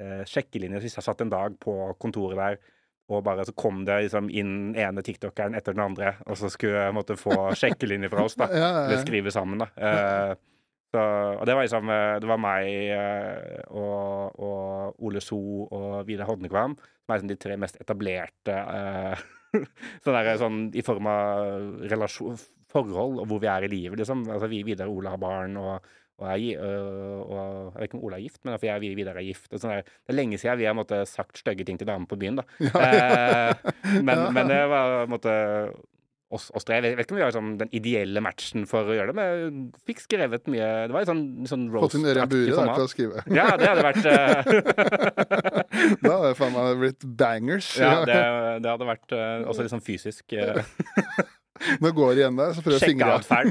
eh, sjekkelinje. Så hvis jeg satt en dag på kontoret der, og bare så kom det liksom inn ene tiktokeren etter den andre, og så skulle jeg måtte få sjekkelinje fra oss, da. Ja, ja, Eller skrive sammen, da. Eh, så, og det var liksom eh, Det var meg eh, og, og Ole So og Vidar Hodnekvam som er liksom de tre mest etablerte eh, sånn der, sånn i form av relasjon, forhold og hvor vi er i livet, liksom. Altså vi Vidar og Ole har barn, og, og, jeg, øh, og Jeg vet ikke om Ola er gift, men for jeg og Vidar er gift. Sånn. Det er lenge siden vi har måtte, sagt stygge ting til damer på byen, da. Eh, men, men det var måtte, en oss, oss tre. Jeg vet ikke om vi har sånn, den ideelle matchen for å gjøre det, men jeg fikk skrevet mye Det var litt sånn, sånn Fått roast-aktig Bure der format. til å skrive. Ja, det hadde vært eh, Da hadde det faen meg blitt bangers. Ja, det, det hadde vært uh, også litt sånn fysisk uh, Nå går det igjen der, så prøver jeg å fingre. sjekkeatferd.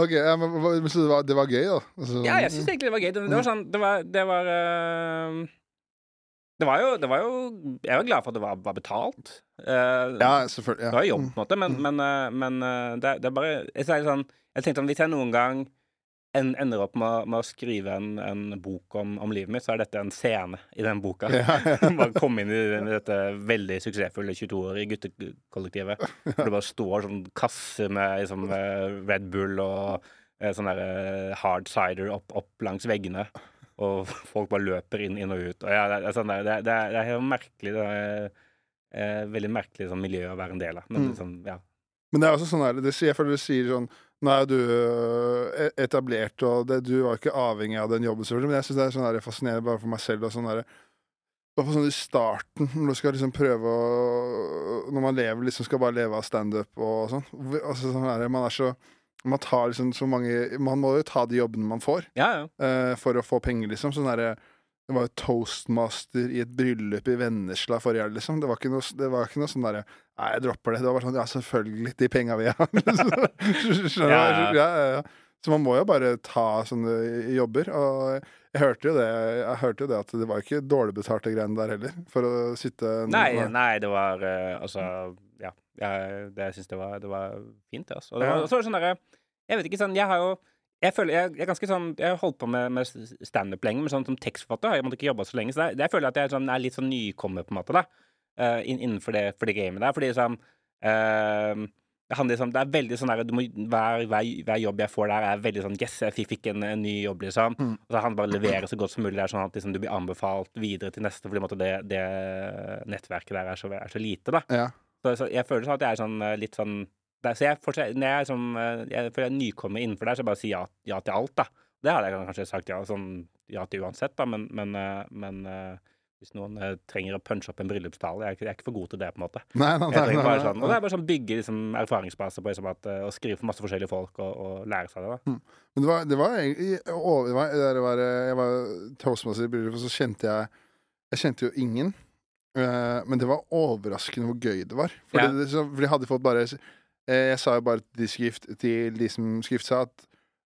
Ok, ja, men, men så det var, det var gøy, da? Altså, Ja, jeg syns egentlig det var gøy. Det, det var sånn Det var, det var eh, det var, jo, det var jo Jeg var glad for at det var, var betalt. Uh, Ja, selvfølgelig. Ja. Det var jobb, på en måte, men, men, uh, men uh, det, det er bare jeg, sånn, jeg tenkte sånn Hvis jeg noen gang en, ender opp med, med å skrive en, en bok om, om livet mitt, så er dette en scene i den boka. Ja, ja. bare komme inn i, dette veldig suksessfulle 22-årige guttekollektivet. Hvor det bare står sånn kasse med liksom, eh, Red Bull og eh, sånn der eh, hard cider opp, opp langs veggene. Og folk bare løper inn, inn og ut. Og ja, det, er sånn der, det, det, er, det er helt merkelig. Det er eh, veldig merkelig sånn miljø å være en del av. Men Mm. liksom, ja. Men det er også sånn her, det, jeg føler du sier sånn Nå er du øh, etablert, og det, du var ikke avhengig av den jobben, selvfølgelig, men jeg syns det er sånn fascinerende bare for meg selv. og sånn der, på sånn i starten, når du skal liksom prøve å Når man lever, liksom skal bare leve av standup og sånn. Altså, sånn her, man er så Man tar liksom så mange Man må jo ta de jobbene man får ja, ja. Uh, for å få penger, liksom. Sånn derre det var jo toastmaster i et bryllup i Vennesla forrige helg, liksom. Det var ikke noe, var ikke noe sånn derre Nei, jeg dropper det. Det var bare sånn Ja, selvfølgelig. De penga vi har. Skjønner du? Ja, Ja, ja. Så man må jo bare ta sånne jobber. Og jeg hørte jo det, hørte jo det at det var ikke dårlig betalte greiene der heller. For å sitte Nei, nei, det var eh, altså Ja. Jeg, det, jeg syns det var, det var fint. Altså. Og det var, og så var det sånn derre Jeg vet ikke, sånn Jeg har jo jeg føler jeg, jeg er ganske sånn Jeg har holdt på med, med standup lenge, men sånn som tekstforfatter har jeg måtte ikke jobba så lenge. Så det, det jeg føler at jeg er, sånn, er litt sånn nykommer, på en måte, da. uh, innenfor det, for det gamet der. Fordi sånn uh, det handler liksom, det er veldig sånn der, du må, hver, hver, hver jobb jeg får der, er veldig sånn Yes, jeg fikk- en, en ny jobb, liksom. Mm. Og så han bare leverer så godt som mulig. Det er sånn at liksom, du blir anbefalt videre til neste, fordi måte, det, det nettverket der er så, er så lite, da. Ja. Så, så jeg føler sånn at jeg er sånn eh, litt sånn det, er- Så jeg fortsatt, når jeg sånn eh, Jeg for jeg er nykommer innenfor der, så jeg bare sier ja, ja til alt, da. Det hadde jeg kanskje sagt ja, sånn, ja til uansett, da, men, men, eh, men eh, hvis noen eh, trenger å punche opp en bryllupstale, jeg er, ikke, jeg er ikke for god til det, på en måte. Nei, nei, nei, nei, nei, sånn, og det er bare sånn bygge liksom, erfaringsbase på liksom, at, å skrive for masse forskjellige folk og, og lære seg det. da. Men det var, det var egentlig det var, det var, Jeg var toastmaster i bryllup, og så kjente jeg Jeg kjente jo ingen. Men det var overraskende hvor gøy det var. For, Ja. det, så, for de hadde fått bare Jeg sa jo bare til skrift, til de som skrifta, at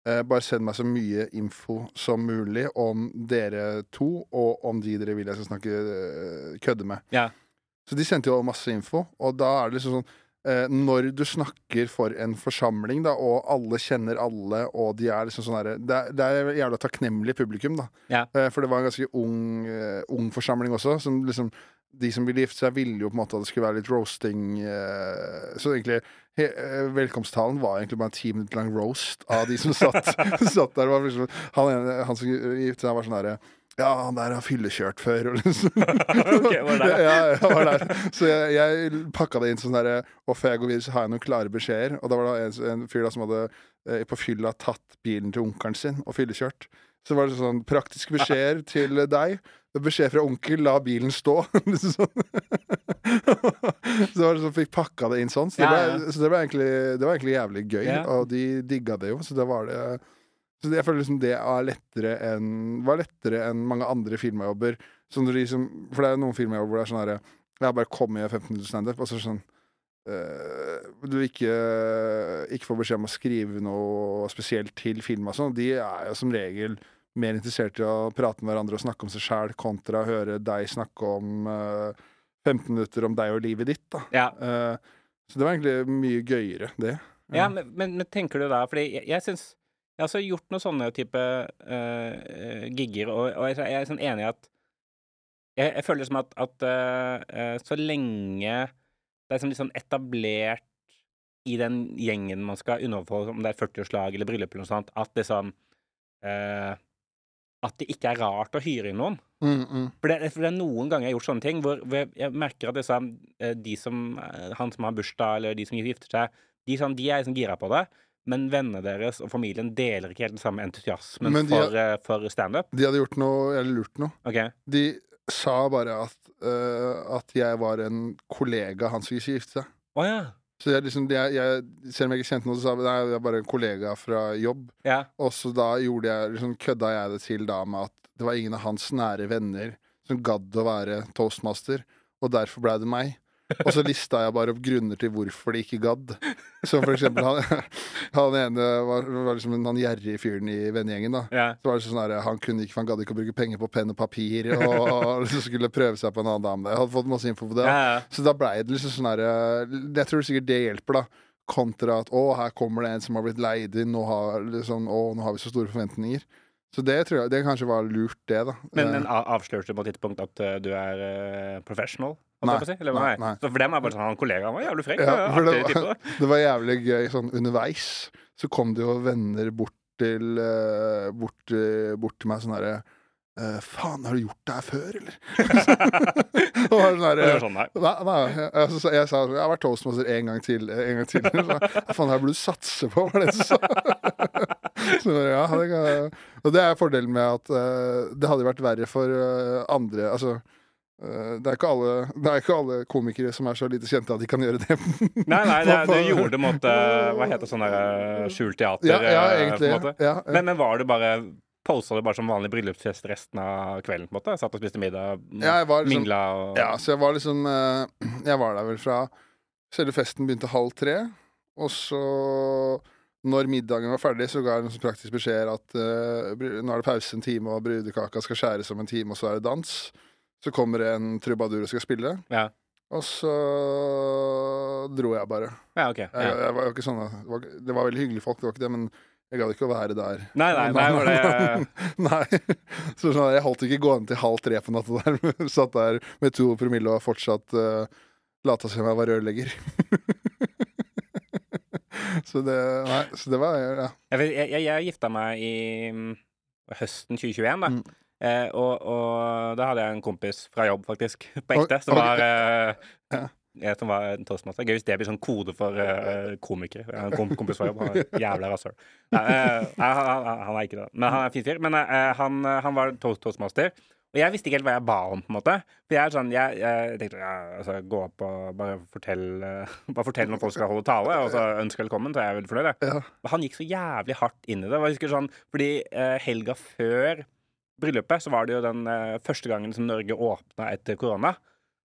eh, bare send meg så mye info som mulig om dere to, og om de dere vil jeg skal snakke eh, kødde med. Ja. Så de sendte jo masse info, og da er det liksom sånn eh, Når du snakker for en forsamling, da, og alle kjenner alle, og de er liksom sånn herre det, er- det er jævla takknemlig publikum, da. Ja. Eh, for det var en ganske ung, eh, ung forsamling også, som liksom de som ville gifte seg, ville jo på en måte at det skulle være litt roasting. Eh, så egentlig he, eh, Velkomsttalen var egentlig bare en ti minutter lang roast av de som satt, satt der. Var liksom, han, ene- han som gifte seg, var sånn herre ja, han der har fyllekjørt før, og liksom Ok, var der? ja, jeg var der. Så jeg, jeg pakka det inn sånn derre Og før jeg går videre, så har jeg noen klare beskjeder. Og da var det en, en fyr da som hadde eh, på fylla tatt bilen til onkelen sin og fyllekjørt. Så var det sånn praktiske beskjeder til deg. Beskjed fra onkel, la bilen stå. Liksom sånn. så var det sånn, fikk pakka det inn sånn. Så det, ble, ja. så det, ble egentlig, det var egentlig jævlig gøy, Ja. og de digga det jo. Så det var det Så jeg føler liksom det er lettere enn var lettere enn mange andre filmjobber. Så når de som, for det er noen filmjobber hvor det er sånn herre Jeg bare kommet i 15 minutter standup, og så sånn eh, du ikke, ikke får beskjed om å skrive noe spesielt til film og sånn. De er jo som regel mer interessert i å prate med hverandre og snakke om seg sjæl, kontra å høre deg snakke om uh, 15 minutter om deg og livet ditt. da. Ja. Uh, så det var egentlig mye gøyere, det. Ja, men, men, men tenker du da Fordi jeg, jeg syns Jeg har også gjort noen sånne type uh, gigger, og, og jeg, jeg er sånn enig i at jeg, jeg føler som at, at eh, eh, så lenge det er sånn sånn etablert i den gjengen man skal underholde, om det er 40-årslag eller bryllup eller noe sånt, at det sånn eh, At det ikke er rart å hyre inn noen. Mm, mm. For det, for det er noen ganger jeg har gjort sånne ting hvor, jeg, merker at det eh, de som, eh, han som har bursdag, eller de som gifter seg, de, sånn, de er liksom gira på det. Men vennene deres og familien deler ikke helt den samme entusiasmen de for, eh, for standup. De hadde gjort noe, eller lurt noe. Okay. De sa bare at, uh, at jeg var en kollega han skulle gifte seg. Oh, ja. Så jeg liksom, jeg, jeg, selv om jeg ikke kjente noe, så sa jeg nei, jeg er bare en kollega fra jobb. Ja. Og så da gjorde jeg, liksom, kødda jeg det til da med at det var ingen av hans nære venner som gadd å være toastmaster, og derfor blei det meg. Og så lista jeg bare opp grunner til hvorfor de ikke gadd. Som for eksempel han, han ene var, var liksom han gjerrig fyren i vennegjengen, da. Så var det sånn her, Han kunne ikke, han gadd ikke å bruke penger på penn og papir, og liksom skulle prøve seg på en annen dame. Jeg hadde fått masse info på det. Ja. Så da blei det liksom sånn her eh, Jeg tror sikkert det hjelper, da. Kontra at å, her kommer det en som har blitt leid inn, nå har, liksom, å, nå har vi så store forventninger. Så det tror jeg det kanskje var lurt, det, da. Men, Eh, men avslørte du på et tidspunkt at eh, du er uh, professional? Nei, jeg på å si? Eller, nei, nei, nei. Så for dem er bare sånn Han kollegaen var jævlig frekk. Ja, det var- det var jævlig gøy sånn underveis. Så kom det jo venner bort til uh, bort, uh, bort til meg sånn herre Uh, Faen, har du gjort det her før, eller? det var sånn var sånn, nei. Nei, nei jeg, jeg, sa- jeg sa jeg har vært toastmaster en gang til. En gang til. Så, faen, her burde du satse på, var det du sa. Så, ja, det kan, og det er fordelen med at uh, det hadde vært verre for uh, andre Altså eh, det, er ikke alle, det er ikke alle komikere som er så lite kjente at de kan gjøre det. Nei, nei, det, du gjorde det mot eh, Hva heter sånn eh, skjult teater? Ja, ja eh, egentlig. Ja, ja. Men, men var det bare posa du bare som vanlig bryllupsfest resten av kvelden. på en måte Satt og spiste middag, Ja, liksom mingla og Ja, så jeg var liksom eh, Jeg var der vel fra Selve festen begynte halv tre, og så når middagen var ferdig, så ga jeg en sånn praktisk beskjed at uh, nå er det pause en time, og brudekaka skal skjæres om en time, og så er det dans. Så kommer det en trubadur og skal spille, Ja, og så dro jeg bare. ja OK. Jeg, jeg var jo ikke sånn det var, det var veldig hyggelige folk, det var ikke det, men jeg gadd ikke å være der. Nei, nei, nei, var det Nei. Så sånn, jeg holdt ikke gående til halv tre på natta der. Satt der med to promille og fortsatt uh, lata som jeg var rørlegger. så det Nei, så det var ja. Jeg, jeg, jeg, jeg gifta meg i mm, høsten 2021, da. Mm. Eh, og, og da hadde jeg en kompis fra jobb, faktisk, på ekte, som var eh, Ja. ja, som var en toastmaster. Gøy hvis det blir sånn kode for eh, komikere. En kom kompis fra jobb, han er jævla rasshøl. Nei, eh, han, han, han er ikke det. Men han er en fin fyr. Men eh, han, han var toast toastmaster. Og jeg visste ikke helt hva jeg ba om, på en måte. For jeg er sånn, jeg, jeg tenkte ja, altså, gå opp og bare fortelle Bare fortell når folk skal holde tale, og så ønske velkommen, så er jeg veldig fornøyd. ja. Men han gikk så jævlig hardt inn i det. Jeg husker sånn, fordi helga før bryllupet så var det jo den eh, første gangen som Norge åpna etter korona.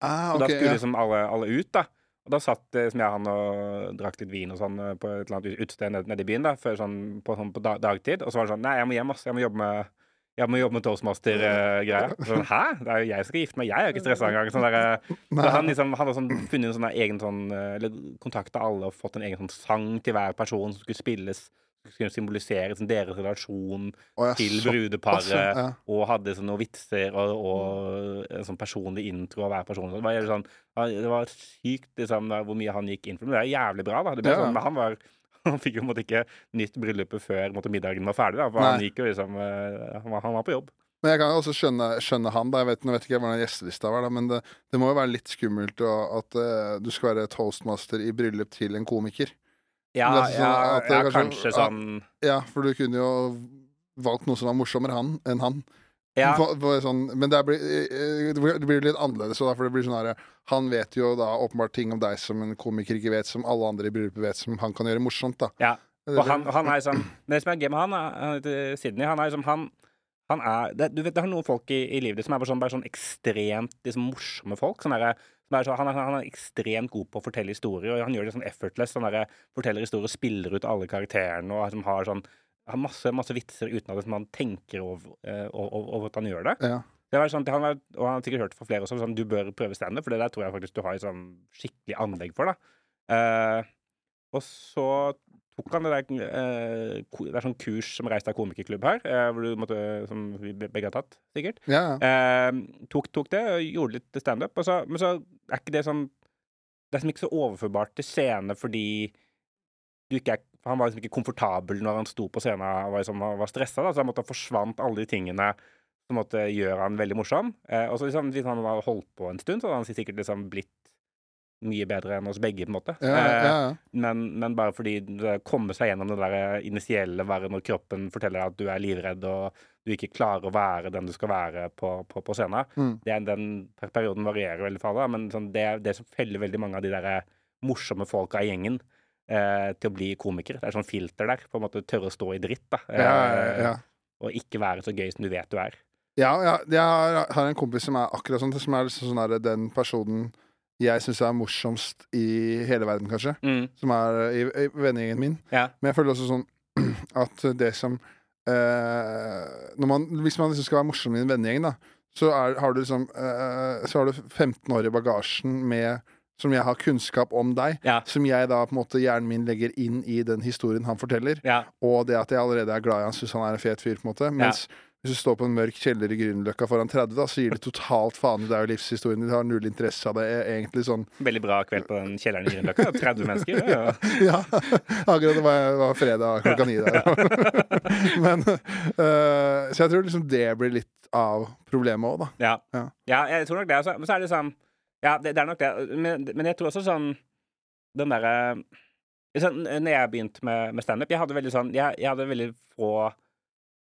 Ah, Og da skulle ja. liksom alle, alle ut, da. Og da satt eh, som jeg han og drakk litt vin og sånn eh, på et eller annet utested nede, nede i byen, da, før sånn, på, sånn, på da, dagtid. Og så var det sånn Nei, jeg må hjem, ass. Jeg må jobbe med jeg må jobbe med toastmaster-greia. Sånn, Hæ? Det er jo jeg som skal gifte meg. Jeg er jo ikke stressa engang. Sånn der, eh, så han liksom, han har sånn, funnet en sånn egen sånn eh, Eller kontakta alle og fått en egen sånn sang til hver person som skulle spilles. Skulle symbolisere sånn, deres relasjon oh, ja, til brudeparet. ja. Og hadde sånn noen vitser og, og en sånn personlig intro av hver person. Det var, sånn, det var sykt liksom, hvor mye han gikk inn for. Men det er jævlig bra, da. Ja. sånn, men han var han fikk jo måte ikke nytt bryllupet før måtte, middagen var ferdig. Da, for han gikk jo liksom eh, han, var, han var på jobb. Men jeg kan også skjønne, skjønne han. da Jeg vet, Nå vet ikke jeg hvordan gjestelista var, da men det, det må jo være litt skummelt da, at uh, du skal være toastmaster i bryllup til en komiker. Ja, sånn ja, ja kanskje- kanskje sånn Ja, for du kunne jo valgt noe som var morsommere han, enn han. Ja, På, på sånn, men det blir, eh, det blir- det blir litt annerledes. For det blir sånn her, Han vet jo da åpenbart ting om deg som en komiker ikke vet, som alle andre i bryllupet vet, som han kan gjøre morsomt. da ja. Og han, han er sånn Men det som er gøy med han, er- Sydney. Han er liksom han han er, det, du vet, det er noen folk i, i livet som er bare sånn, bare sånn ekstremt liksom, morsomme folk. Sånn derre- som er så, han, er, han er ekstremt god på å fortelle historier, og han gjør det sånn effortless. Han der, forteller historier, spiller ut alle karakterene og liksom, har sånn har masse, masse vitser uten at man tenker over, eh, over, over at han gjør det. Ja. Det var sånn, han var, og han har sikkert hørt fra flere også, sånn, du bør prøve standup, for det der tror jeg faktisk du har sånn, skikkelig anlegg for. da. Uh, og så tok han det der eh, Det er sånn kurs som reiste av komikerklubb her, eh, hvor du måtte, som vi begge har tatt, sikkert. Ja. Eh, tok, tok det og gjorde litt standup. Men så er ikke det sånn Det er ikke så overførbart til scene fordi du ikke er Han var liksom ikke komfortabel når han sto på scenen og var, liksom, var stressa, så han måtte forsvant alle de tingene som måtte gjøre han veldig morsom. Eh, og så liksom, hvis han hadde holdt på en stund, så hadde han sikkert liksom blitt mye bedre enn oss begge, på en måte. ja, ja, ja. Eh, men, men bare fordi det kommer seg gjennom det der initielle være når kroppen forteller deg at du er livredd og du ikke klarer å være den du skal være på, på, på scenen. Mm. Det, den perioden varierer veldig fra det, men sånn, det det som feller veldig mange av de der morsomme folka i gjengen eh, til å bli komikere. Det er sånn filter der. På en måte tørre å stå i dritt, da. ja, ja, Eh. Og ikke være så gøy som du vet du er. Ja, ja, jeg har, har en kompis som er akkurat sånn, som er liksom sånn der, den personen jeg syns er morsomst i hele verden, kanskje. Mm. Som er i, i vennegjengen min. Ja. Men jeg føler også sånn at det som eh, når man, Hvis man liksom skal være morsom i en vennegjeng, da, så er, har du liksom eh, Så har du 15 år i bagasjen med som jeg har kunnskap om deg, Ja. som jeg da på en måte hjernen min legger inn i den historien han forteller. Ja. Og det at jeg allerede er glad i han, syns han er en fet fyr. på en måte Mens hvis du står på en mørk kjeller i Grünerløkka foran 30, da, så gir det totalt faen i deg og livshistorien din. Du har null interesse av det. er Egentlig sånn Veldig bra kveld på den kjelleren i Grünerløkka. 30 mennesker. Ja, ja. Ja, akkurat det var, var fredag klokka ni der. Men uh, Så jeg tror liksom det blir litt av problemet òg, da. Ja. Ja. ja, jeg tror nok det. Også. Men så er det sånn Ja, det, det er nok det. Men, men jeg tror også sånn Den derre sånn, Når jeg begynte med, med standup, jeg hadde veldig sånn Jeg, jeg hadde veldig få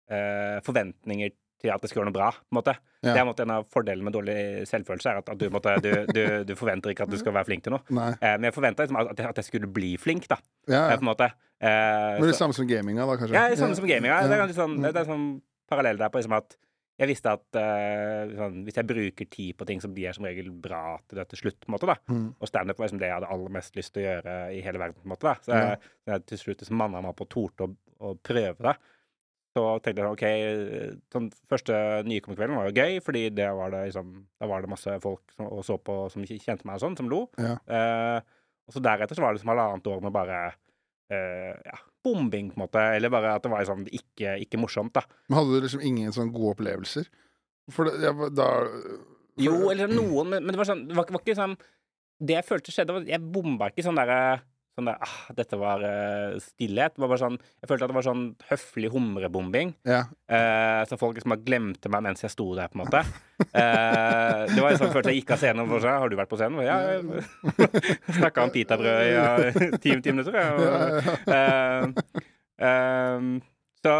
eh, forventninger til at det skulle gjøre noe bra. på en måte. Ja. Det er en måte en av fordelene med dårlig selvfølelse, er at, at du, på måte, du, du, du forventer ikke at du skal være flink til noe. Eh, men jeg forventa liksom at, at jeg skulle bli flink, da. Ja, Eh, ja. på en måte. Eh, Men det så- samme som gaminga, da, kanskje? ja, det er samme som gaminga. Det er en sånn, det er sånn parallell der på liksom at jeg visste at uh, sånn, hvis jeg bruker tid på ting, så blir jeg som regel bra til det til slutt. på en måte da. Mm. Og standup var liksom det jeg hadde aller mest lyst til å gjøre i hele verden. på en måte da. Så Ja. jeg, så jeg til slutt liksom manna meg opp og torde å, å prøve det. Så tenkte jeg OK, sånn første nykommerkvelden var jo gøy, fordi det var det liksom, da var det masse folk som, og så på som kjente meg og sånn, som lo. Ja. Eh, og så deretter så var det liksom halvannet år med bare eh, ja, bombing, på en måte. Eller bare at det var liksom ikke, ikke morsomt, da. Men hadde du liksom ingen sånne gode opplevelser? For det, jeg, da for, Jo, eller noen, men, men det var sånn Det var, var ikke sånn Det jeg følte skjedde, var at jeg bomba ikke sånn derre Sånn der, ah, dette var uh, stillhet. Det var bare sånn, jeg følte at det var sånn høflig humrebombing. Ja. Uh, så folk liksom bare glemte meg mens jeg sto der, på en måte. Uh, det var sånn følte jeg gikk av scenen og bare sånn, Har du vært på scenen? Ja, snakka om pitabrød i ja, ti, ti minutter. Ja. Eh, ehm, så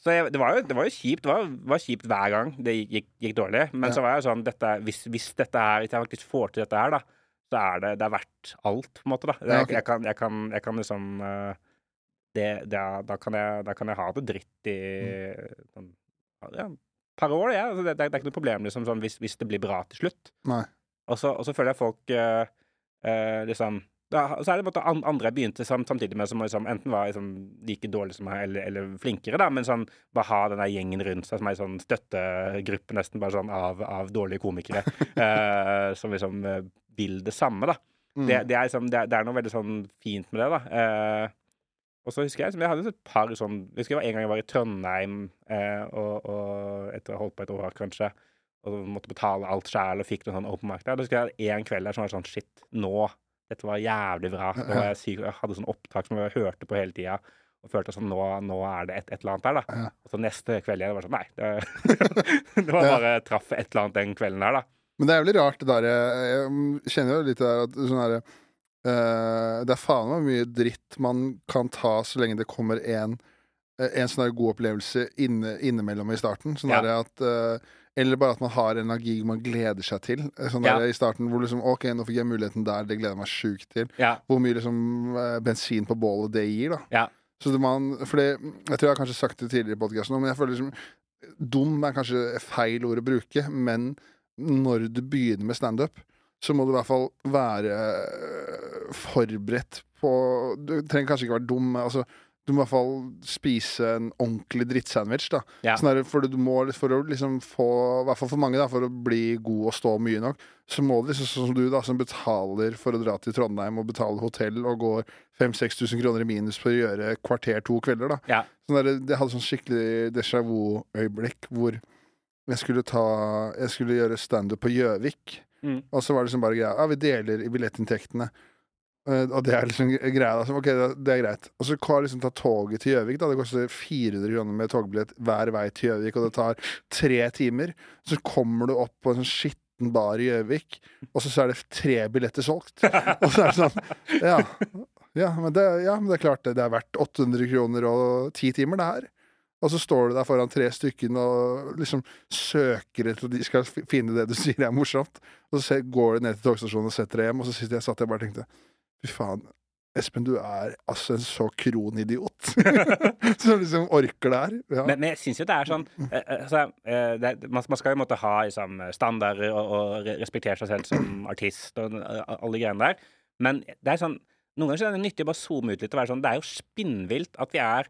så jeg, det, var jo, det var jo kjipt. Det var, var kjipt hver gang det gikk, gikk, gikk dårlig. Men så var jeg sånn dette, hvis, hvis dette her, Hvis jeg faktisk får til dette her, da, så er det, det er verdt alt, på en måte. da. Det, Ja, jeg, jeg, kan, jeg, kan, jeg kan liksom eh, det, det, da, kan jeg, da kan jeg ha det dritt i Mm. sånn, ja, par år, ja. altså, det, er ikke noe problem liksom, sånn, hvis, hvis det blir bra til slutt. Nei. Og så, og så føler jeg folk eh, eh, liksom da, Så er det måte an- andre jeg begynte samtidig med, som liksom, enten var liksom, like dårlige som meg, eller, eller flinkere, da, men sånn bare ha den der gjengen rundt seg som ei sånn støttegruppe nesten bare sånn av, av dårlige komikere, uh, som liksom eh, vil det samme, da. Mm. Det, det, er liksom, det, er, det er noe veldig sånn fint med det, da. Uh, og så husker jeg liksom, jeg hadde et par sånn Jeg husker jeg var en gang jeg var i Trondheim, eh, og, og etter å ha holdt på et år, kanskje, og måtte betale alt sjæl og fikk noe sånn open mark der. Da husker jeg en kveld der som var sånn Shit, nå Dette var jævlig bra. Jeg syk, jeg hadde sånn opptak som jeg hørte på hele tida. Og følte sånn nå, nå er det et, et eller annet der, da. Og så neste kveld igjen, det var sånn Nei. Det, det var bare traff et eller annet den kvelden der, da. Men det er veldig rart, det der Jeg, kjenner jo litt det der at sånn derre Uh, Det er faen meg mye dritt man kan ta så lenge det kommer en eh, en sånn god opplevelse inne, innimellom i starten. Sånn Ja. at eh, Eller bare at man har en gig man gleder seg til. Sånn Sånn Ja. der i starten hvor liksom OK, nå fikk jeg muligheten der, det gleder jeg meg sjukt til. Ja. Hvor mye liksom eh, bensin på bålet det gir, da. Ja. Så det man fordi, jeg tror jeg har kanskje sagt det tidligere i podkasten, men jeg føler liksom Dum er kanskje feil ord å bruke, men når du begynner med standup, så må du i hvert fall være øh, forberedt på Du trenger kanskje ikke være dum, men altså du må i hvert fall spise en ordentlig drittsandwich. da Ja. sånn der, For du må For å liksom få I hvert fall for mange, da for å bli god og stå mye nok, så må du liksom sånn som du, da som betaler for å dra til Trondheim og betale hotell og går 5000-6000 kroner i minus for å gjøre kvarter to kvelder, da. Ja. Sånn der, det hadde sånn skikkelig déjà vu-øyeblikk hvor jeg skulle ta Jeg skulle gjøre standup på Gjøvik. Mm. Og så var det liksom bare greia Ja, vi deler i billettinntektene. Eh, og det er liksom greia. Da. Så, ok, det, det er greit. Og så kan jeg liksom ta toget til Gjøvik. da Det koster 400 kroner med togbillett hver vei til Gjøvik, og det tar tre timer. Så kommer du opp på en sånn skitten bar i Gjøvik, og så er det tre billetter solgt. og så er det sånn Ja, ja, men, det, ja men det er klart det. Det er verdt 800 kroner og ti timer, det her. Og så står du der foran tre stykker og liksom søker etter at de skal finne det du sier er morsomt. Og så går du ned til togstasjonen og setter deg hjem, og så sitter jeg, satt jeg bare og tenkte Fy faen, Espen, du er altså en så kronidiot. Som liksom orker det her. Ja. Men, men jeg syns jo det er sånn eh, eh, altså, eh, det, man, man skal jo måtte ha liksom, standarder og, og respektere seg selv som artist og alle greiene der. Men det er sånn noen ganger er det nyttig å bare zoome ut litt og være sånn Det er jo spinnvilt at vi er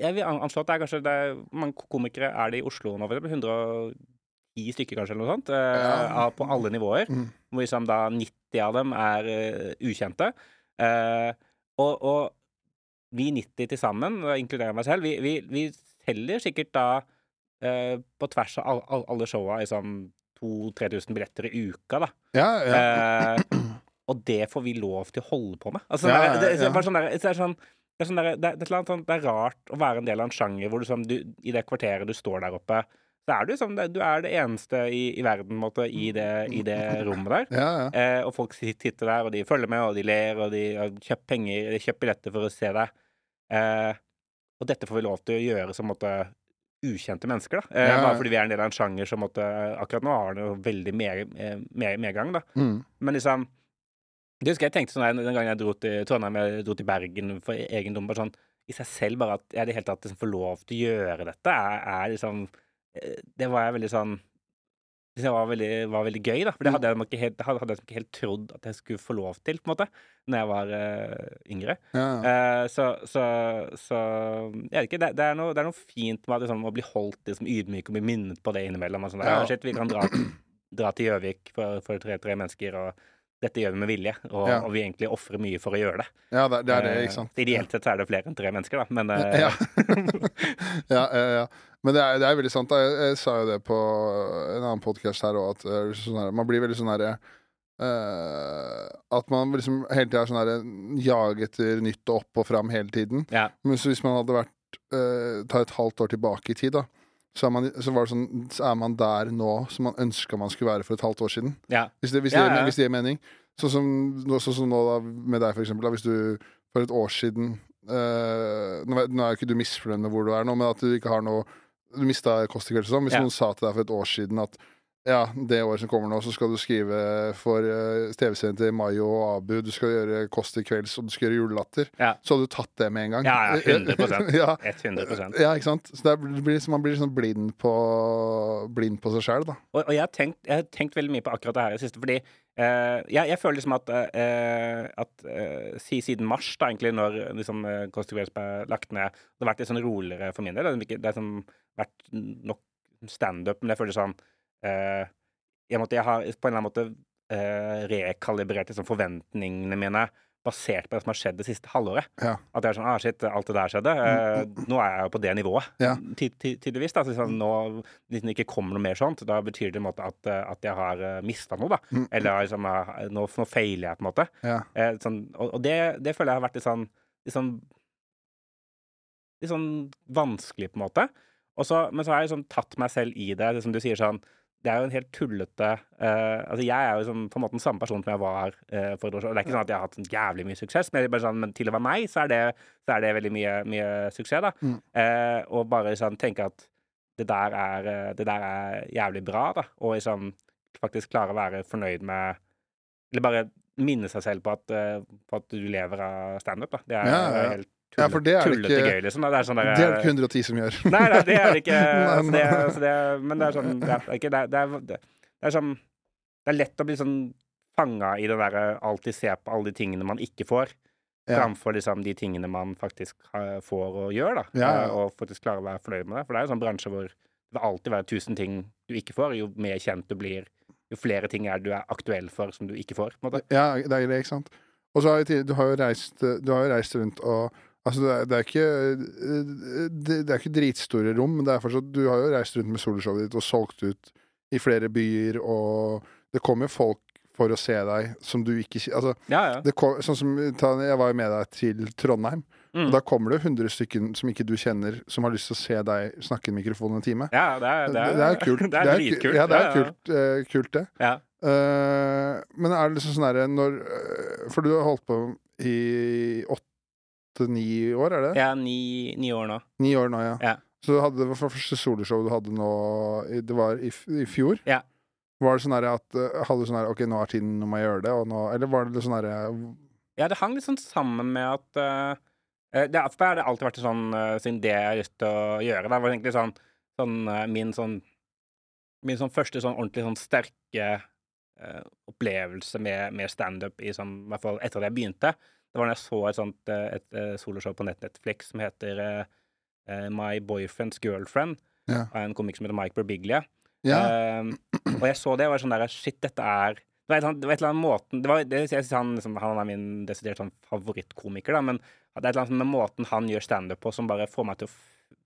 Jeg vil an- anslå at det er kanskje det er, mange komikere er det i Oslo nå? for eksempel? 110 stykker, kanskje, eller noe sånt? eh, Ja. På alle nivåer. Mm. Hvor liksom da 90 av dem er eh, ukjente. Eh, og, og vi 90 til sammen, inkluderer meg selv, vi, vi, vi selger sikkert da eh, på tvers av all, all, alle showa i sånn 2000-3000 billetter i uka, da. Ja, ja. Eh, og det får vi lov til å holde på med. Altså, Ja, det, er- det, det, ja. bare sånn der, det er sånn det er, sånn der, det, er, det, er sånn, det er rart å være en del av en sjanger hvor du, sånn, du, i det kvarteret du står der oppe, så er du sånn det- Du er det eneste i, i verden på måte, i, det, i det rommet der. ja, ja. Eh, og folk sitter der, og de følger med, og de ler, og de har kjøpt penger, de kjøper billetter for å se deg. Eh, og dette får vi lov til å gjøre som måtte, ukjente mennesker, da. Eh, Ja. Bare fordi vi er en del av en sjanger som måtte, akkurat nå har det veldig med, eh, medgang, da. Mm. Men liksom Det husker jeg tenkte sånn den gangen jeg dro til Trondheim, jeg dro til Bergen for egen dom. Sånn i seg selv, bare at jeg i det hele tatt liksom får lov til å gjøre dette, er, er liksom Det var jeg veldig sånn det var veldig, var veldig gøy, da. For det Mm. hadde jeg, ikke helt, hadde jeg ikke helt trodd at jeg skulle få lov til, på en måte, når jeg var uh, yngre. Ja. Eh, så, så, så Jeg vet ikke, det, det, er noe, det er noe fint med at, liksom, å bli holdt liksom, ydmyk og bli minnet på det innimellom. Og sånn. «Ja, shit, vi kan dra, dra til Gjøvik for, for tre, tre mennesker, og dette gjør vi med vilje. Og, Ja. og vi egentlig ofrer mye for å gjøre det. ja det, det er det, Eh, ikke sant. Ideelt sett så er det flere enn tre mennesker, da, men eh, Ja. ja, ja, ja. Men det er, det er veldig sant. Jeg, jeg sa jo det på en annen podkast her òg, at eh, sånn her, man blir veldig sånn herre At man liksom hele tida er sånn herre jag etter nytt og opp og fram hele tiden. ja. Men så hvis man hadde vært uh, Ta et halvt år tilbake i tid, da. Så er, man, så, var det sånn, så er man der nå som man ønska man skulle være for et halvt år siden. ja. Hvis det, hvis det, ja. hvis det gir mening. Sånn som, nå- sånn som nå da, med deg, for eksempel. Da, hvis du for et år siden øh, nå, nå er jo ikke du misfornøyd med hvor du er nå, men at du ikke har noe Du mista kvelds sånn. Hvis Ja. noen sa til deg for et år siden at ja, det året som kommer nå, så skal du skrive for uh, TV-serien til Mayo og Abu, du skal gjøre Kåss til kvelds, og du skal gjøre Julelatter, Ja. så hadde du tatt det med en gang. Ja, ja, 100%. ja, 100% ja, ikke sant? Så blir, man blir liksom blind på, blind på seg sjæl, da. Og, og jeg, har tenkt, jeg har tenkt veldig mye på akkurat det her i det siste, fordi uh, jeg, jeg føler liksom at, uh, at eh, si siden mars, da egentlig, når liksom, eh, Kåss til kvelds ble lagt ned, det har vært litt sånn roligere for min del. Det har ikke- det har sånn, vært nok standup, men jeg føler sånn eh, jeg, måtte, jeg har på en eller annen måte eh, rekalibrert liksom, forventningene mine basert på det som har skjedd det siste halvåret. Ja. At jeg er sånn ah, shit, alt det der skjedde. Eh, nå er jeg jo på det nivået, Ja. ty ty tydeligvis. da, så sånn, Nå Hvis det ikke kommer noe mer sånt, da betyr det en måte at, eh, at jeg har mista noe, da. Mm. Eller liksom, eh, nå, nå feiler jeg, på en måte. Ja. Eh, sånn, og og det, det føler jeg har vært litt sånn litt sånn, litt sånn vanskelig, på en måte. Også, men så har jeg liksom tatt meg selv i det, det som du sier sånn det er jo en helt tullete uh, Altså, jeg er jo liksom, på en måte den samme personen som jeg var uh, for et år siden. Det er ikke sånn at jeg har hatt sånn jævlig mye suksess, men, bare sånn, men til å være meg, så er det, så er det veldig mye, mye suksess, da. Mm. Uh, og bare sånn tenke at det der er, det der er jævlig bra, da. Og liksom faktisk klare å være fornøyd med Eller bare minne seg selv på at, på at du lever av standup, da. Det er, Ja, ja, ja. helt Ja, tullete, for det er det ikke- gøy, liksom. Det er sånn der, Det er det ikke 110 som gjør. Nei, nei, det er det ikke. Nei, Altså, det, altså, det, men det er sånn Det er, ikke, det er, er, det sånn Det er lett å bli sånn fanga i det derre alltid se på alle de tingene man ikke får, Ja. framfor liksom de tingene man faktisk eh, får og gjør, da. Ja, ja. Eh, Og faktisk klare å være fornøyd med det. For det er jo sånn bransje hvor det vil alltid være tusen ting du ikke får. Jo mer kjent du blir, jo flere ting er du er aktuell for som du ikke får. på en måte. Ja, det er det, ikke sant. Og så har du har jo reist, du har jo reist rundt og Altså, det er, det er ikke det, det er ikke dritstore rom, men det er fortsatt Du har jo reist rundt med soloshowet ditt og solgt ut i flere byer, og det kommer folk for å se deg som du ikke Altså, Ja, ja. kom, sånn som Jeg var jo med deg til Trondheim, Mm. og da kommer det 100 stykker som ikke du kjenner, som har lyst til å se deg snakke i mikrofonen en time. ja det, er, Det, er, det er kult. Det er dritkult. Ja, det er kult, uh, kult, det. Ja. Uh, men er det liksom sånn herre når eh, For du har holdt på i åtte-ni år, er det? Er ni, ni år nå. Ni år nå, ja. Ja. Så du hadde, det var første soloshow du hadde nå Det var i, i fjor? Ja. Var det sånn at eh, Hadde du sånn her OK, nå er tiden, nå må jeg gjøre det, og nå Eller var det sånn herre Ja, det hang litt sånn sammen med at eh, eh, det, For meg har det alltid vært sånn uh, siden det jeg har lyst til å gjøre. Det var egentlig sånn, sånn uh, min sånn Min sånn første sånn ordentlig sånn sterke eh, opplevelse med, med standup i sånn hvert fall etter at jeg begynte. Det var når jeg så et sånt et, et eh, soloshow på Netflix som heter eh, eh, My Boyfriend's Girlfriend, Ja. av en komiker som heter Mike Birbiglia. Ja. Uh, og jeg så det og var sånn der Shit, dette er Det var et, eller annet- det var et eller annet måten det var, det, jeg synes han, liksom, han er min desidert sånn favorittkomiker, da, men det er et eller annet med måten han gjør standup på, som bare får meg til å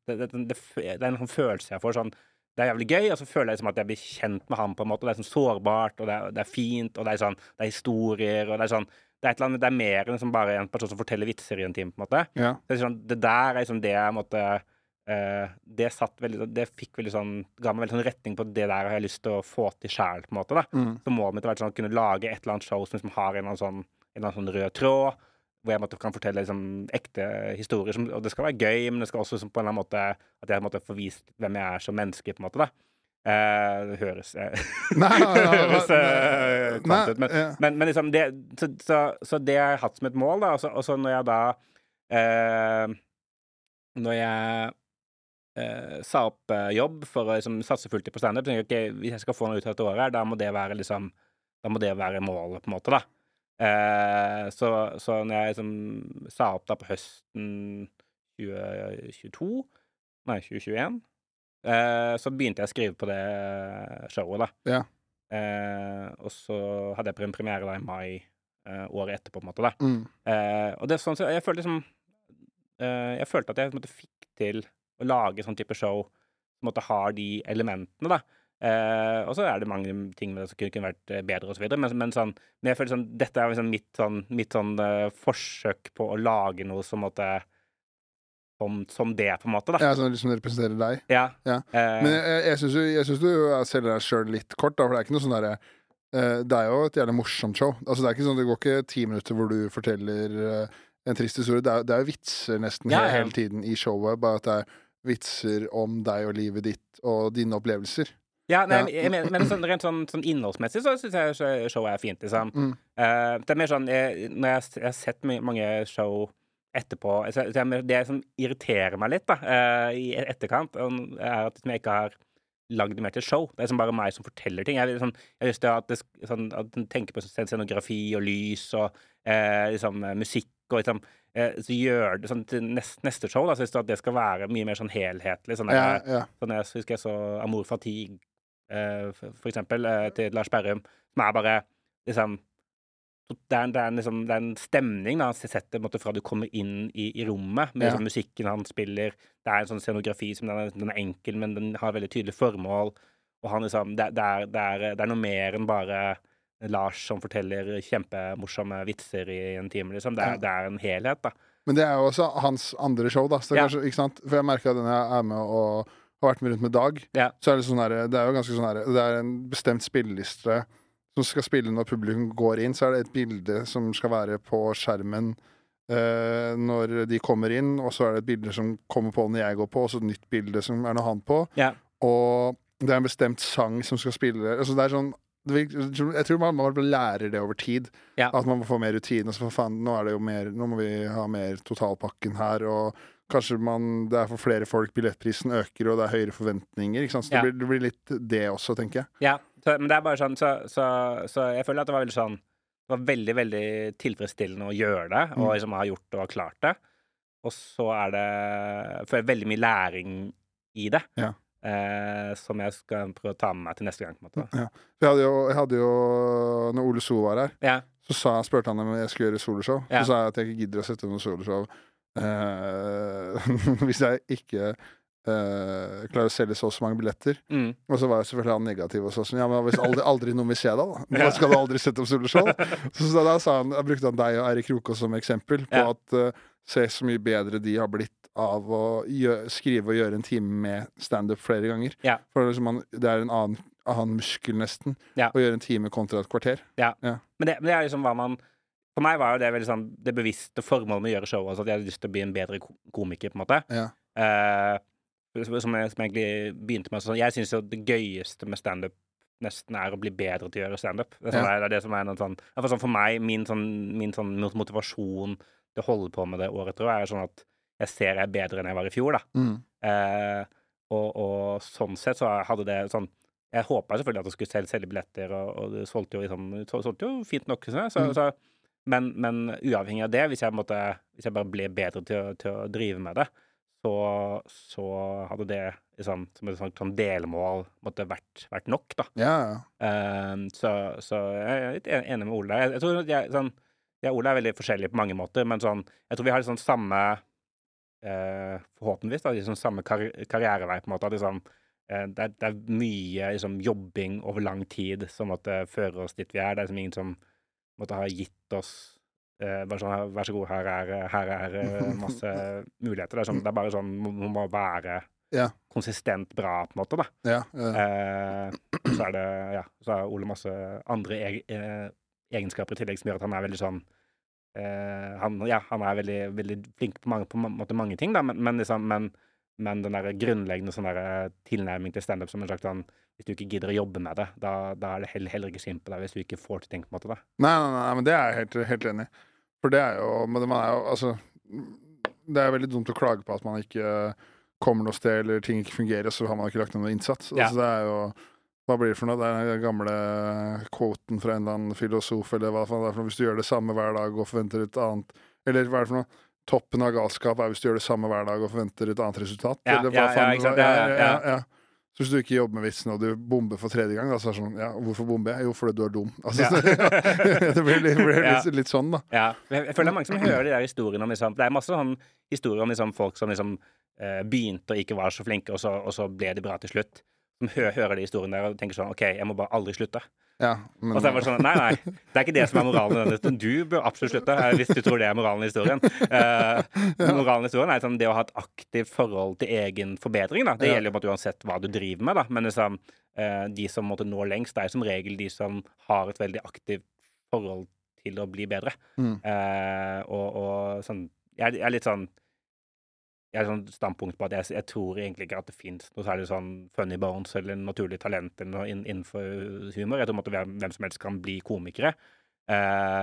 det, det, det, det er en sånn følelse jeg får. sånn det er jævlig gøy, og så føler jeg liksom at jeg blir kjent med ham på en måte. og Det er sånn sårbart, og det er, det er fint, og det er sånn Det er historier, og det er sånn Det er annet, det er mer enn liksom bare en person som forteller vitser i en time, på en måte. ja. Det, er sånn, det der er liksom det jeg måtte uh, Det satt veldig Det fikk veldig sånn Ga meg veldig sånn retning på det der har jeg lyst til å få til sjæl, Mm. Så målet mitt har vært sånn å kunne lage et eller annet show som liksom har en eller annen sånn, en eller annen sånn rød tråd. Hvor jeg måtte, kan fortelle liksom, ekte historier. Som, og det skal være gøy, men det skal også liksom, på en eller annen måte at jeg måtte få vist hvem jeg er som menneske. på en måte da eh, Det høres eh, Nei, nei, nei, nei, høres eh, kvant ut, men, ja. men, men liksom det, så, så, så det har jeg hatt som et mål, da. Og så, når jeg da eh, når jeg eh, sa opp jobb for å liksom, satse fullt på standup, tenkte jeg okay, hvis jeg skal få noe ut av dette året, da må det være liksom Da må det være målet, på en måte, da. Eh, så, så når jeg liksom sa opp da på høsten 2022 Nei, 2021, eh, så begynte jeg å skrive på det showet, da. Ja. Eh, og så hadde jeg en premiere da i mai eh, året etterpå, på en måte, da. Mm. Eh, og det er sånn, så jeg følte liksom eh, Jeg følte at jeg måte, fikk til å lage sånn type show som måte har de elementene, da. Eh, og så er det mange ting med det som kunne, vært eh, bedre, og så videre, men, men, sånn, men jeg føler sånn Dette er liksom mitt sånn, mitt sånn uh, forsøk på å lage noe som måtte som, som det, på en måte, da. Ja, som liksom representerer deg. Ja. Ja. Eh, Men jeg, jeg, jeg syns jo jeg synes du selger deg sjøl litt kort, da, for det er ikke noe sånn derre eh, Det er jo et jævlig morsomt show. Altså Det er ikke sånn, det går ikke ti minutter hvor du forteller eh, en trist historie. Det er, det er jo vitser nesten Ja, ja. hele tiden i showet, bare at det er vitser om deg og livet ditt og dine opplevelser. Ja, nei, Ja. men- men sånn, rent sånn, sånn innholdsmessig så syns jeg showet er fint, liksom. Mm. Uh, det er mer sånn jeg, Når jeg, jeg har sett mange show etterpå så, det som irriterer meg litt, da, eh, i etterkant, er at liksom jeg ikke har lagd mer til show. Det er liksom bare meg som forteller ting. Jeg, liksom, jeg har lyst til at, det, sånn, at en tenker på scenografi og lys og eh, liksom, eh, musikk og liksom eh, Så gjør det sånn til neste, neste show, da, så du synes at det skal være mye mer sånn helhetlig. Sånn Ja, ja. Sånn jeg husker jeg så Amor Fatigue, eh, for, for eksempel, til Lars Berrum, som er bare liksom det er, det, er liksom, det er en stemning da, han setter måte, fra du kommer inn i, i rommet, med Ja. liksom, musikken han spiller. Det er en sånn scenografi som den er, den er enkel, men den har veldig tydelig formål. Og han liksom, det, det, er, noe mer enn bare Lars som forteller kjempemorsomme vitser i en time, liksom. Det er, en helhet, da. Men det er jo også hans andre show, da. Ja. kanskje, ikke sant? For jeg merker at når jeg er med og har vært med rundt med Dag, Ja. så er det sånn her, Det er jo ganske sånn her, Det er en bestemt spilleliste som skal spille når publikum går inn. Så er det et bilde som skal være på skjermen uh, når de kommer inn, og så er det et bilde som kommer på når jeg går på, og så et nytt bilde som er når han på. Ja. Og det er en bestemt sang som skal spille altså det er sånn Jeg tror man, man lærer det over tid. Ja. At man må få mer rutine. Så for faen, nå er det jo mer Nå må vi ha mer totalpakken her, og kanskje man Det er for flere folk, billettprisen øker, og det er høyere forventninger. Ikke sant? Så det, blir, det blir litt det også, tenker jeg. Ja, så, men det er bare sånn så, så, så jeg føler at det var veldig sånn Det var veldig, veldig tilfredsstillende å gjøre det, og Mm. liksom ha gjort det og klart det. Og så er det jeg føler veldig mye læring i det, Ja. eh, som jeg skal prøve å ta med meg til neste gang. på en måte. Ja. Jeg hadde jo, jeg hadde jo Når Ole So var her, Ja, så sa, spurte han om jeg skulle gjøre soloshow. Ja. Så sa jeg at jeg ikke gidder å sette noe soloshow eh, hvis jeg ikke eh, klarer å selge så og så mange billetter. mm, Og så var jo selvfølgelig han negativ og så sånn Ja, men hvis aldri, aldri noen vil se deg, da. Da skal du aldri sette opp soloshow. Så, så da sa han, da brukte han deg og Eirik Krokås som eksempel på Ja. at uh, se så mye bedre de har blitt av å gjøre, skrive og gjøre en time med standup flere ganger. Ja. For liksom man, det er en annen, annen muskel, nesten, Ja. å gjøre en time kontra et kvarter. Men, det, men det er liksom hva man For meg var jo det veldig sånn det bevisste formålet med å gjøre showet, altså at jeg hadde lyst til å bli en bedre komiker, på en måte. Ja. Eh, som, jeg som egentlig begynte med. Sånn, jeg syns jo det gøyeste med standup nesten er å bli bedre til å gjøre standup. Det, sånn, Ja. det det som er noe sånn, For, sånn For meg, min sånn, min sånn motivasjon til å holde på med det året, etter jeg, er sånn at jeg ser jeg er bedre enn jeg var i fjor, da. Mm. Eh, og, og sånn sett så hadde det sånn Jeg håpa selvfølgelig at det skulle selge, selge billetter, og, og det solgte jo, liksom, solgte jo fint nok. Så, så, Mm. så, men, men uavhengig av det, hvis jeg, måtte, hvis jeg bare ble bedre til å, til å drive med det, så, så hadde det liksom, som et sånt, sånn delmål måtte vært, vært nok, da. Ja, ja. Eh, så, så jeg er litt enig med Ole. Jeg, jeg tror jeg, sånn, jeg og Ole er veldig forskjellige på mange måter, men sånn, jeg tror vi har sånn samme eh, Forhåpentligvis da, liksom samme kar karrierevei, på en måte. Liksom, eh, det, er, det er mye liksom, jobbing over lang tid som måtte føre oss dit vi er. Det er liksom ingen som måtte ha gitt oss bare sånn, Vær så god, her er, her er eh, masse muligheter. Det er, sånn, det er bare sånn Man må være Ja. konsistent bra, på en måte. da. ja, ja. Eh, så er det ja, så har Ole masse andre eh, egenskaper i tillegg som gjør at han er veldig sånn eh, han, ja, han er veldig, veldig flink på mange, på mange ting, da, men, men, liksom, men, men den der grunnleggende sånn der tilnærming til standup som en slags sånn Hvis du ikke gidder å jobbe med det, da, da er det heller, heller ikke synd på deg hvis du ikke får til ting, på en måte. da. Nei, nei, nei, men det er jeg helt, helt enig i. For det er jo Men man er jo altså det er veldig dumt å klage på at man ikke eh, kommer noe sted, eller ting ikke fungerer, så har man ikke lagt ned noe innsats. Ja. Altså, det er jo Hva blir det for noe? Det er den gamle quoten fra en eller annen filosof, eller hva faen det er for noe. Hvis du gjør det samme hver dag og forventer et annet Eller hva er det for noe? Toppen av galskap er hvis du gjør det samme hver dag og forventer et annet resultat. Ja, eller hva ja, ja, faen var. Ja, ja, ja. Så hvis du ikke jobber med vitsen, og du bomber for tredje gang, da, så er det sånn Ja, hvorfor bomber jeg? Jo, fordi du er dum. Altså, Ja. det blir, litt, blir litt, litt sånn, da. Ja. Jeg, jeg føler det er mange som hører de der historiene om liksom Det er masse sånn historier om liksom folk som liksom eh, begynte og ikke var så flinke, og så, og så ble de bra til slutt. Som hører de historiene der og tenker sånn OK, jeg må bare aldri slutte. Ja, men, Og så er det bare sånn Nei, nei. Det er ikke det som er moralen i denne historien. Du bør absolutt slutte, hvis du tror det er moralen i historien. Uh, moralen i historien er sånn, det å ha et aktivt forhold til egen forbedring. Da. Det Ja. gjelder jo uansett hva du driver med, da. Men liksom, uh, de som måtte nå lengst, det er som regel de som har et veldig aktivt forhold til å bli bedre. Mm. Uh, og, og sånn jeg, jeg er litt sånn jeg har sånn standpunkt på at jeg, jeg tror egentlig ikke at det fins noe særlig sånn funny bones eller naturlig talent eller noe innenfor humor. Jeg tror at hvem, hvem som helst kan bli komikere. Eh,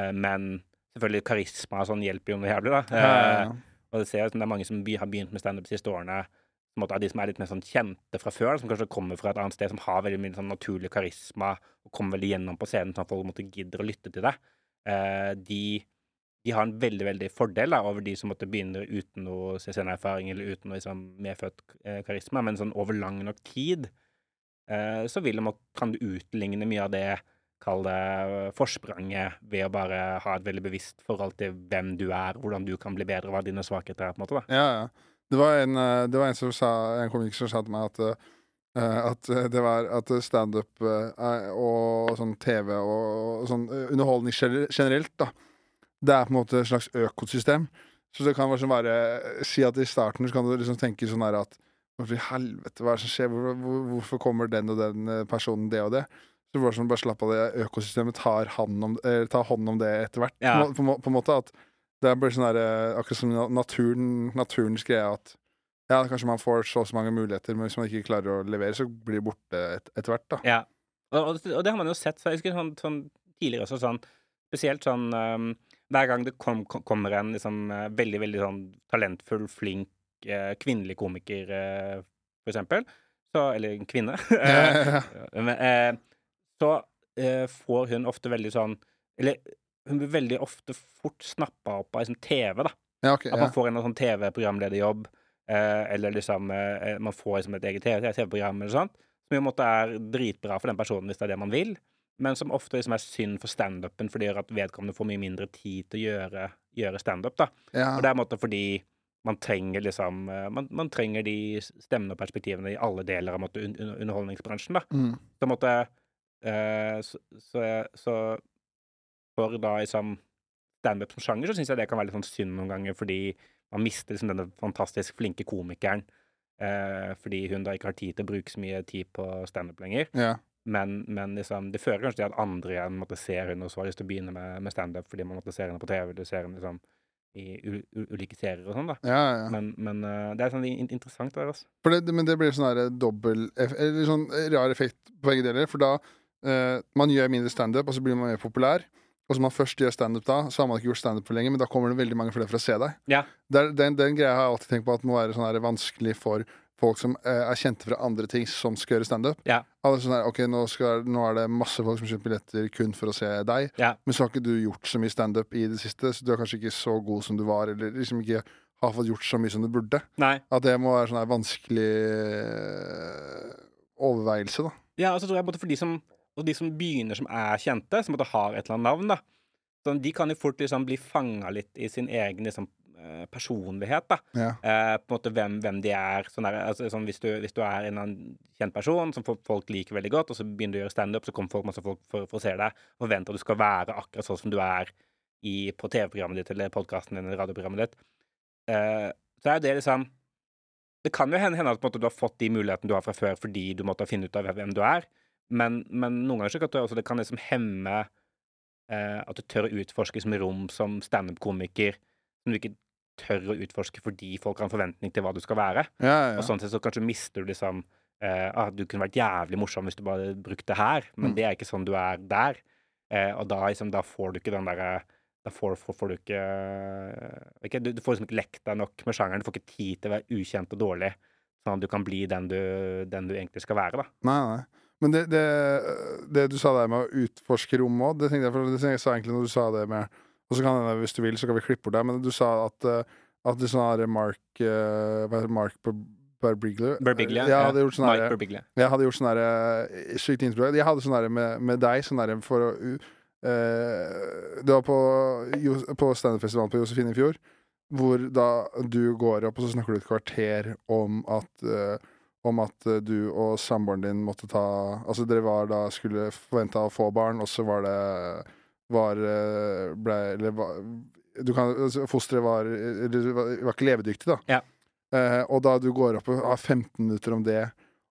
eh, men selvfølgelig karisma og sånn hjelper jo noe jævlig, da. Ja, ja, ja. Eh, og det ser ut som det er mange som by, har begynt med standup de siste årene. som er de som er litt mer sånn kjente fra før, som kanskje kommer fra et annet sted, som har veldig mye sånn naturlig karisma og kommer veldig gjennom på scenen, sånn at folk måtte gidder å lytte til deg. Eh, de de har en veldig veldig fordel da, over de som måtte begynne uten noe CCN-erfaring eller uten noe liksom, medfødt eh, karisma, men sånn over lang nok tid eh, så vil de, kan du utligne mye av det, kall det forspranget, ved å bare ha et veldig bevisst forhold til hvem du er, hvordan du kan bli bedre, hva dine svakheter er, på en måte. da. Ja, ja. Det var en, eh, det var en som sa, en komiker som sa til meg at Uh, at det var at standup uh, og sånn TV og sånn eh, underholdning generelt, da, det er på en måte et slags økosystem. Så det kan være sånn være Si at i starten så kan du liksom tenke sånn her at Hvorfor i helvete, hva er det som skjer? Hvor, hvor, hvorfor kommer den og den eh, personen det og det? Så bare sånn, bare slapp av det. Økosystemet tar om, eh, tar hånd om det etter hvert. Ja. På, på, på en måte at det blir sånn der, eh, akkurat som naturen, naturens greie at ja, kanskje man får så og så mange muligheter, men hvis man ikke klarer å levere, så blir det borte et, etter hvert, da. Ja. Og, og, det- og det har man jo sett så jeg husker sånn, sånn tidligere også, sånn Spesielt sånn um, Hver gang det kom, kom, kommer en liksom eh, veldig, veldig sånn talentfull, flink eh, kvinnelig komiker, eh, for eksempel, så Eller en kvinne. eh, eh, så eh, får hun ofte veldig sånn Eller hun blir veldig ofte fort snappa opp av liksom, TV, da. ja, okay, At man får en sånn TV-programlederjobb, eh, eller liksom man får liksom et eget TV-program eller sånt, som i en måte er dritbra for den personen hvis det er det man vil, men som ofte liksom er synd for standupen, fordi at vedkommende får mye mindre tid til å gjøre, gjøre standup, ja. Og det er en måte fordi man trenger liksom eh, man, man trenger de stemmene og perspektivene i alle deler av måte, un un underholdningsbransjen, da. Mm. Så måtte, eh, så, så, så for da liksom standup som sjanger, så syns jeg det kan være litt sånn synd noen ganger, fordi man mister liksom denne fantastisk flinke komikeren. Eh, fordi hun da ikke har tid til å bruke så mye tid på standup lenger. ja. Men, men liksom, det fører kanskje til at andre igjen måtte se henne og så har lyst til å begynne med, med standup fordi man måtte se henne på TV eller ser henne liksom i ulike serier og sånn, da. ja, ja. Men, men eh, det er sånn in interessant der, altså. For det, men det blir sånn her dobbel Eller sånn rar effekt på begge deler. For da eh, Man gjør mindre standup, og så blir man mer populær. Og så man først gjør standup da, så har man ikke gjort standup for lenge, men da kommer det veldig mange flere for å se deg. Ja. Det er- den, den greia har jeg alltid tenkt på at må være sånn vanskelig for folk som eh, er kjente fra andre ting, som skal gjøre standup. Ja. Alle sånn her, ok, nå, skal, nå er det masse folk som kjøper billetter kun for å se deg, Ja. men så har ikke du gjort så mye standup i det siste, så du er kanskje ikke så god som du var, eller liksom ikke har fått gjort så mye som du burde. Nei. At det må være sånn her vanskelig eh, overveielse, da. Ja, og så tror jeg både for de som, og de som begynner som er kjente, som måtte har et eller annet navn, da, sånn, de kan jo fort liksom bli fanga litt i sin egen liksom, personlighet, da. Ja. Eh, på en måte hvem, hvem de er. Sånn der, altså, sånn, hvis, du, hvis du er en kjent person som folk, liker veldig godt, og så begynner du å gjøre standup, så kommer folk, masse folk for, for å se deg og forventer at du skal være akkurat sånn som du er i, på TV-programmet ditt eller podkasten din eller radioprogrammet ditt. Eh, så er det liksom Det kan jo hende, hende at måte, du har fått de mulighetene du har fra før fordi du måtte finne ut av hvem du er, men, men noen ganger så kan det, også, det kan liksom hemme eh, at du tør å utforske som rom som standup-komiker som du ikke tør å utforske fordi folk har en forventning til hva du skal være. Ja, ja, Og sånn sett så kanskje mister du liksom eh, ah, Du kunne vært jævlig morsom hvis du bare brukte det her, men Mm. det er ikke sånn du er der. Eh, og da, liksom, da får du ikke den derre da får, får, får du ikke, ikke du, du får liksom ikke lekt deg nok med sjangeren. Du får ikke tid til å være ukjent og dårlig, sånn at du kan bli den du, den du egentlig skal være. da. Nei, nei. Men det, det, det du sa der med å utforske rommet òg, det tenkte jeg for det jeg sa egentlig når du sa det med Og så kan hende, hvis du vil, så kan vi klippe bort det, men du sa at, eh, at det sånn her Mark eh, Hva heter Mark Berbiglia? Berbiglia. Jeg hadde gjort sånn Mike her Jeg hadde gjort sånn eh, Sykt innspill. Jeg hadde sånn der med, med deg, sånn der for å u- eh, Det var på, på standup-festivalen på Josefine i fjor, hvor da du går opp, og så snakker du et kvarter om at uh, om at du og samboeren din måtte ta Altså dere var da skulle forventa å få barn, og så var det var eh, ble Eller var du kan, altså, Fosteret var, eller var, var ikke levedyktig, da. Ja. Eh, og da du går opp og har 15 minutter om det,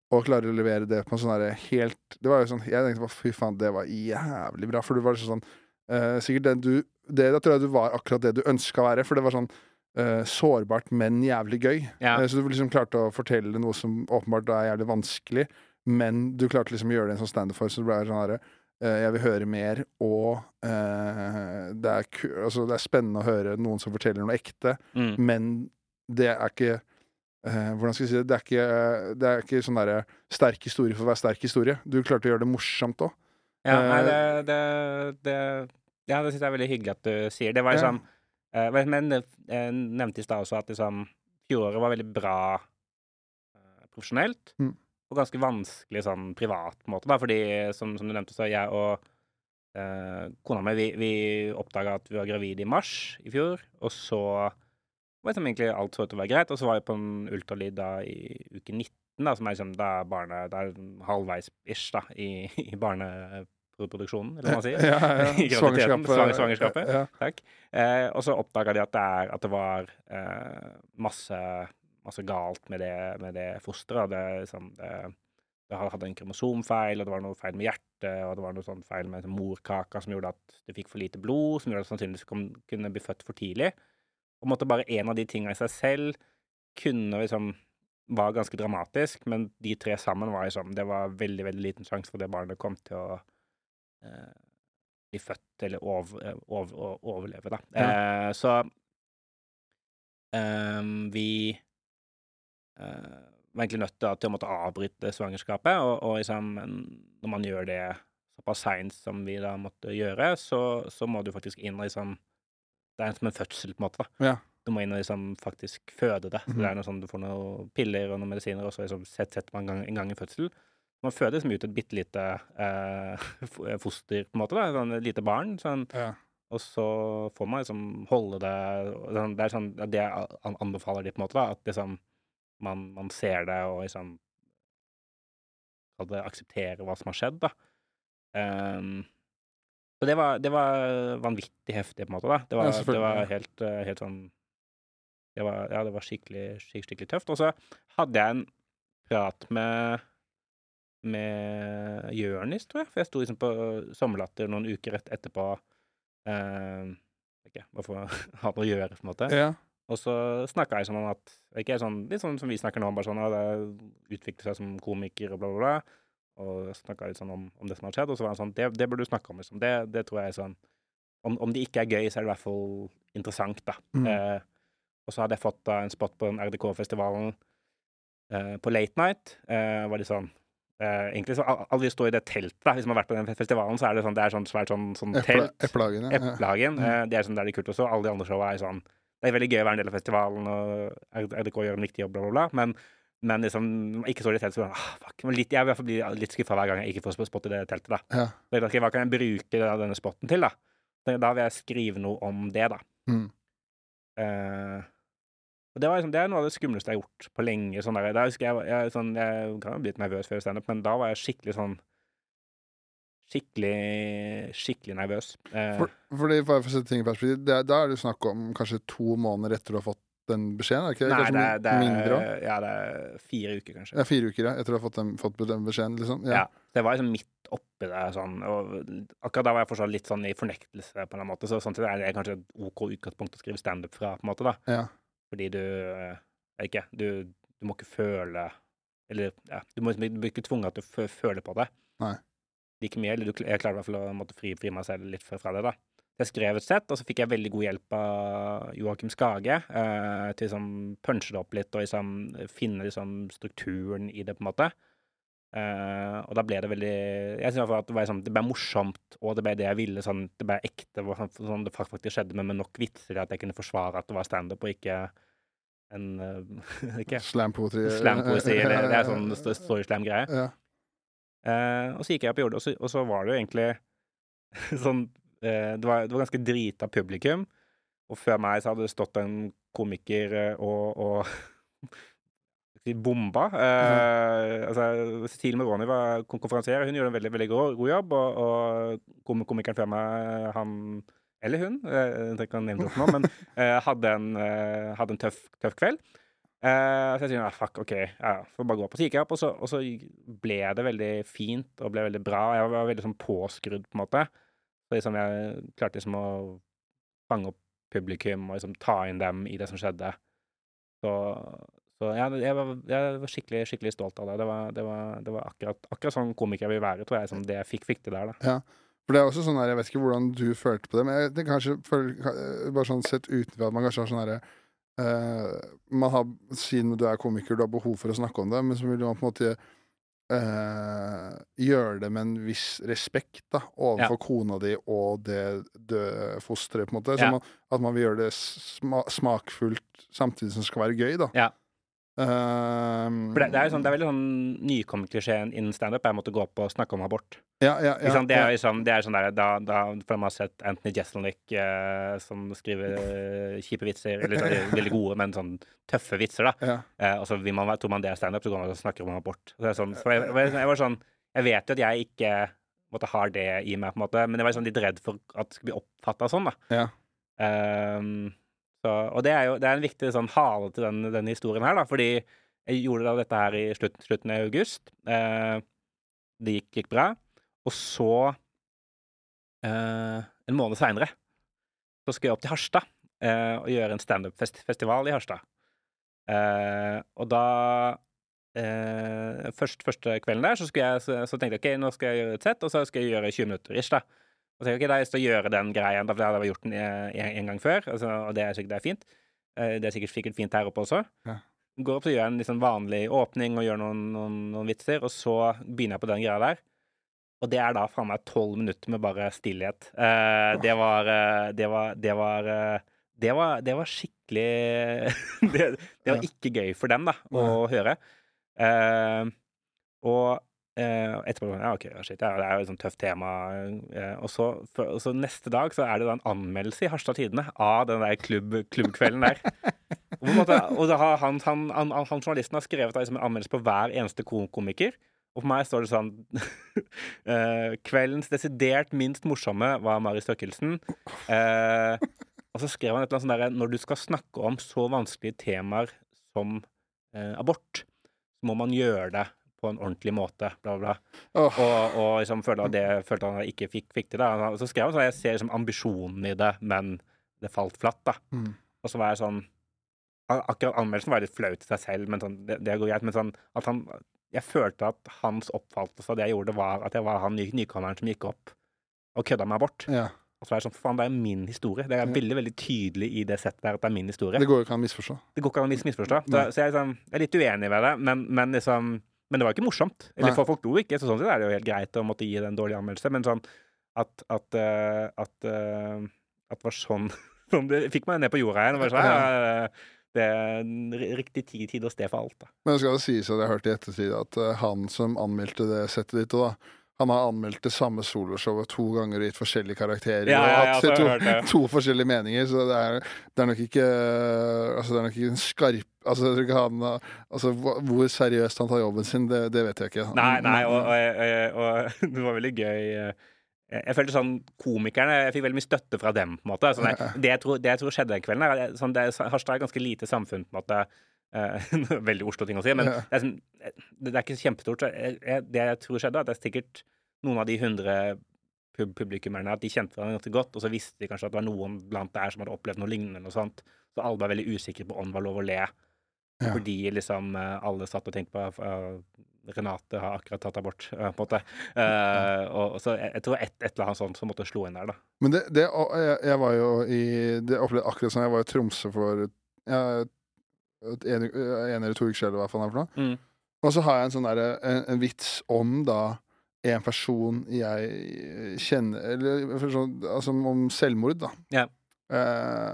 og klarer å levere det på en sånn derre helt Det var jo sånn Jeg tenkte fy faen, det var jævlig bra. For du var sånn eh, Sikkert den du det, Da tror jeg du var akkurat det du ønska å være. For det var sånn eh, sårbart, men jævlig gøy. Ja. Eh, så du liksom klarte å fortelle noe som åpenbart er jævlig vanskelig, men du klarte liksom å gjøre det en sånn standup for, så det ble sånn herre Jeg vil høre mer, og eh, det, er altså, det er spennende å høre noen som forteller noe ekte, Mm. men det er ikke eh, Hvordan skal jeg si det? Det er ikke, det er ikke sånn derre sterk historie for å være sterk historie. Du klarte å gjøre det morsomt òg. Ja, nei, det, Eh, det, det Ja, det syns jeg er veldig hyggelig at du sier. Det var liksom eh, Men men jeg nevnte i stad også at liksom fjoråret var veldig bra eh, profesjonelt. Mm. Og ganske vanskelig sånn privat, måte, da, fordi som, som du nevnte, så jeg og eh, kona mi, vi, vi oppdaga at vi var gravide i mars i fjor, og så var liksom egentlig alt så ut til å være greit, og så var jeg på en ultralyd da i uke 19, da, som er liksom da barnet Det er halvveis-ish da, i, i barneproduksjonen, eller hva man sier. Ja, ja. I graviditeten, Svangerskapet. svang- svangerskapet. Ja. Takk. Eh, og så oppdaga de at det, er, at det var eh, masse, masse galt med det, med det fosteret. Det, liksom, det, det hadde en kromosomfeil, og det var noe feil med hjertet, og det var noe sånn feil med morkaka som gjorde at det fikk for lite blod, som gjorde at det sannsynligvis kom, kunne bli født for tidlig. Og måtte bare en av de tinga i seg selv kunne liksom var ganske dramatisk, men de tre sammen var liksom Det var veldig, veldig liten sjanse for det barnet kom til å eh, bli født eller over, over, overleve, da. Eh, så eh, vi var egentlig nødt til, å måtte avbryte svangerskapet, og, og liksom, når man gjør det såpass seint som vi da måtte gjøre, så, så må du faktisk inn og liksom Det er som en fødsel, på en måte. da. Ja. Du må inn og liksom faktisk føde det. Så Mhm. det er noe sånn, Du får noen piller og noen medisiner, og så liksom set- setter man en gang, en gang i fødsel. Man føder liksom ut et bitte lite eh, foster, på en måte. da, sånn Et lite barn. Sånn, Ja. og så får man liksom holde det sånn, Det er sånn det jeg anbefaler de, på en måte. da, At liksom man, man ser det og liksom det akseptere hva som har skjedd, da. Um, så det var, det var vanvittig heftig, på en måte. da. Det Ja, var, det var helt, eh, helt sånn det var, Ja, det var skikkelig, skikkelig, skikkelig tøft. Og så hadde jeg en prat med med Jørnis, tror jeg. For jeg sto liksom på Sommerlatter noen uker rett etterpå. Eh, ikke, bare for å ha noe å gjøre, på en måte. Ja. Og så snakka jeg sånn om at ikke sånn, Litt sånn som vi snakker nå, bare sånn at det utvikler seg som komiker og bla, bla, bla. Og snakka litt sånn om, om det som har skjedd. Og så var han sånn Det, det burde du snakke om, liksom. Det, det tror jeg er sånn om, om det ikke er gøy, så er det i hvert fall interessant, da. Mm. Eh, og så hadde jeg fått da en spot på den RDK-festivalen eh, på Late Night. Eh, var litt sånn eh, Egentlig så alle vi står i det teltet, da. Hvis man har vært på den festivalen, så er det sånn Det er sånn svært sånn, sånn telt. eplehagen, ja. Eplehagen. Mm. eh, Det er sånn der det er kult også. Alle de andre showa er sånn Det er veldig gøy å være en del av festivalen, og RDK gjør en viktig jobb, bla, bla, bla. Men, men liksom ikke så litt teltet, så bare, ah, fuck. Men litt, jeg vil i hvert fall bli litt skuffa hver gang jeg ikke får spott i det teltet, da. Ja. Så jeg Hva kan jeg bruke denne spotten til, da? Da vil jeg skrive noe om det, da. Mm. Uh, og det, var liksom, det er noe av det skumleste jeg har gjort på lenge. Sånn der, da jeg, jeg, sånn, jeg kan jo bli litt nervøs før standup, men da var jeg skikkelig sånn Skikkelig, skikkelig nervøs. Eh, For, fordi, for å sette ting i perspektiv, det, er- da er det snakk om kanskje to måneder etter du har fått den beskjeden? Er det ikke det? nei, det, er- det, mindre òg? er, ja, det er fire uker, kanskje. Ja, fire uker ja, etter du har fått fått den beskjeden, liksom? Ja. Ja. Det var liksom midt oppi det, sånn, og akkurat da var jeg fortsatt litt sånn i fornektelse, på en måte, så sånn sett er det kanskje et OK utgangspunkt å skrive standup fra, på en måte, da. ja. Fordi du eh, ikke, du, du må ikke føle Eller ja, du, må, liksom- du blir ikke tvunget til å føle på det. Nei. Like mye. Eller jeg klarte i hvert fall å måtte fri, fri meg selv litt fra det, da. jeg skrev et sett, og så fikk jeg veldig god hjelp av Joakim Skage eh, til liksom punche det opp litt og liksom finne liksom strukturen i det, på en måte. Eh, og da ble det veldig Jeg fall at det ble, sånn, det ble morsomt, og det ble det jeg ville. Sånn, det ble ekte, sånn, det faktisk skjedde, men med nok vitser at jeg kunne forsvare at det var standup, og ikke en eh, ikke Slampoetry. slampoesi, eller det er sånn st- story-slam-greie. Ja. Eh, og så gikk jeg opp i jordet, og så, og så var det jo egentlig sånn eh, det, var, det var ganske drita publikum, og før meg så hadde det stått en komiker eh, og, og bomba. Eh, altså, Cecilie Meroni var kon- konferansier, hun gjorde en veldig veldig god, god jobb, og, og kom- komikeren før meg, han eller hun, eh, jeg trenger ikke å nevne det nå, men eh, hadde en, eh, hadde en tøff, tøff kveld. Eh, så jeg sier ah, fuck, OK, ja, får bare gå så opp, og og så ble det veldig fint og ble veldig bra. Jeg var veldig sånn påskrudd, på en måte. Så liksom jeg klarte liksom å fange opp publikum og liksom ta inn dem i det som skjedde. Så, så ja, jeg, var, jeg var skikkelig, skikkelig stolt av det. Det var, det var, det var akkurat, akkurat sånn komiker jeg vil være, tror jeg, som det jeg fikk, fikk til der. da. For det er også sånn her, Jeg vet ikke hvordan du følte på det, men jeg tenker kanskje føler, bare sånn sett utenfra at man kanskje har sånn herre eh, Man har, Siden du er komiker, du har behov for å snakke om det, men så vil man på en måte uh, gjøre det med en viss respekt da, overfor kona di og det døde fosteret, på en måte. Ja. man, at man vil gjøre det sma smakfullt samtidig som det skal være gøy, da. Ja. For det, det er jo sånn, det er veldig sånn nykommerklisjeen innen standup er å måtte gå opp og snakke om abort. ja, ja, ja, sant? Det er jo sånn, det er sånn der, da, da For man har sett Anthony Jeselnik eh, som skriver eh, kjipe vitser, eller sånn, veldig gode, men sånn tøffe vitser, da. ja. Eh, og så man, tror man det er standup, så går man og snakker om abort. Så det sånn, så jeg, jeg, var sånn Jeg vet jo at jeg ikke måtte, har det i meg, på en måte, men jeg var sånn litt redd for at det skulle bli oppfatta sånn, da. Ja. Så, og det er jo det er en viktig sånn hale til den, denne historien her, da, fordi jeg gjorde da dette her i slutt, slutten av august. Eh, det gikk, gikk bra. Og så, eh, en måned seinere, så skal jeg opp til Harstad eh, og gjøre en standup-festival i Harstad. Eh, og da eh, først, Første kvelden der, så, jeg, så, så tenkte jeg ok, nå skal jeg gjøre et sett, og så skal jeg gjøre 20 minutter ish, da. Og så ok, da har jeg lyst til å gjøre den greia, da, hadde jeg gjort den en, en gang før, altså, og det er sikkert det er fint. Eh, det er sikkert, sikkert fint her oppe også. Ja. Går opp og gjør en sånn vanlig åpning og gjør noen, noen, noen vitser, og så begynner jeg på den greia der. Og det er da faen meg tolv minutter med bare stillhet. Eh, det var eh, Det var Det var, eh, det var, det var skikkelig det, det var ikke gøy for dem, da, å høre. Eh, og eh, etterpå Ja, OK, shit, ja, det er jo et sånt tøft tema. eh, og, så, for, og så neste dag så er det da en anmeldelse i Harstad Tidende av den der klubb, klubbkvelden der. Og, måte, og han, han, han, han journalisten har skrevet da, liksom en anmeldelse på hver eneste komiker. Og for meg står det sånn eh, Kveldens desidert minst morsomme var Mari Støkkelsen. Eh, og så skrev han et eller annet sånt derre Når du skal snakke om så vanskelige temaer som eh, abort, så må man gjøre det på en ordentlig måte, bla, bla, bla. Åh. Og, og liksom følte at det følte han ikke fikk, fikk til. Da. Så skrev han sånn Jeg ser liksom ambisjonen i det, men det falt flatt, da. Mm. Og så var jeg sånn Akkurat anmeldelsen var litt flaut til seg selv, men sånn, det, det går greit. Men sånn at han Jeg følte at hans oppfattelse av det jeg gjorde, var at jeg var han ny, nykommeren som gikk opp og kødda meg bort. Ja. Og så var jeg sånn for Faen, det er min historie. Det er Ja. veldig veldig tydelig i det settet der at det er min historie. Det går jo ikke an å misforstå. Det går ikke an å misforstå. Så, så jeg, er sånn, jeg er litt uenig ved det, men, men liksom Men det var ikke morsomt. Eller for folk lo ikke, så sånn sett er det jo helt greit å måtte gi det en dårlig anmeldelse, men sånn at At, eh, at, eh, at det var sånn sånn Det fikk meg ned på jorda igjen. Var sånn, ja, det er riktig tid, tid og sted for alt, da. Men det skal sies at jeg har hørt i ettertid at eh, han som anmeldte det settet ditt, da, han har anmeldt det samme soloshowet to ganger og gitt forskjellige karakterer. Ja, ja, ja, og hatt to, to forskjellige meninger, så det er, det er nok ikke Altså, det er nok ikke en skarp Altså, han, altså hvor seriøst han tar jobben sin, det, det vet jeg ikke. Nei, nei, og, og, og, og det var veldig gøy. eh, Jeg følte sånn Komikerne Jeg fikk veldig mye støtte fra dem. på en måte sånn, jeg, det, jeg tror, det jeg tror skjedde den kvelden, er sånn, det, Harstad er ganske lite samfunn. på en måte eh, Veldig Oslo-ting å si, men det, er sånn, det er ikke kjempestort. Jeg, det jeg tror skjedde, at det er sikkert noen av de hundre pub publikummerne at de kjente hverandre ganske godt, og så visste de kanskje at det var noen blant der som hadde opplevd noe lignende. og sånt, Så alle var veldig usikre på om det var lov å le. Ja. Fordi liksom eh, alle satt og tenkte på uh, Renate har akkurat tatt abort, eh, på en måte. Uh, og, og så jeg, jeg tror et, et eller annet sånt som måtte slå inn der, da. Men det, det jeg, jeg var jo i Det opplevde akkurat sånn. Jeg var i Tromsø for ja, en, en eller to uker siden, eller hva faen det er for noe. Mm. Og så har jeg en sånn derre en, en vits om da en person jeg kjenner Eller sånn, altså om selvmord, da. Ja. Eh,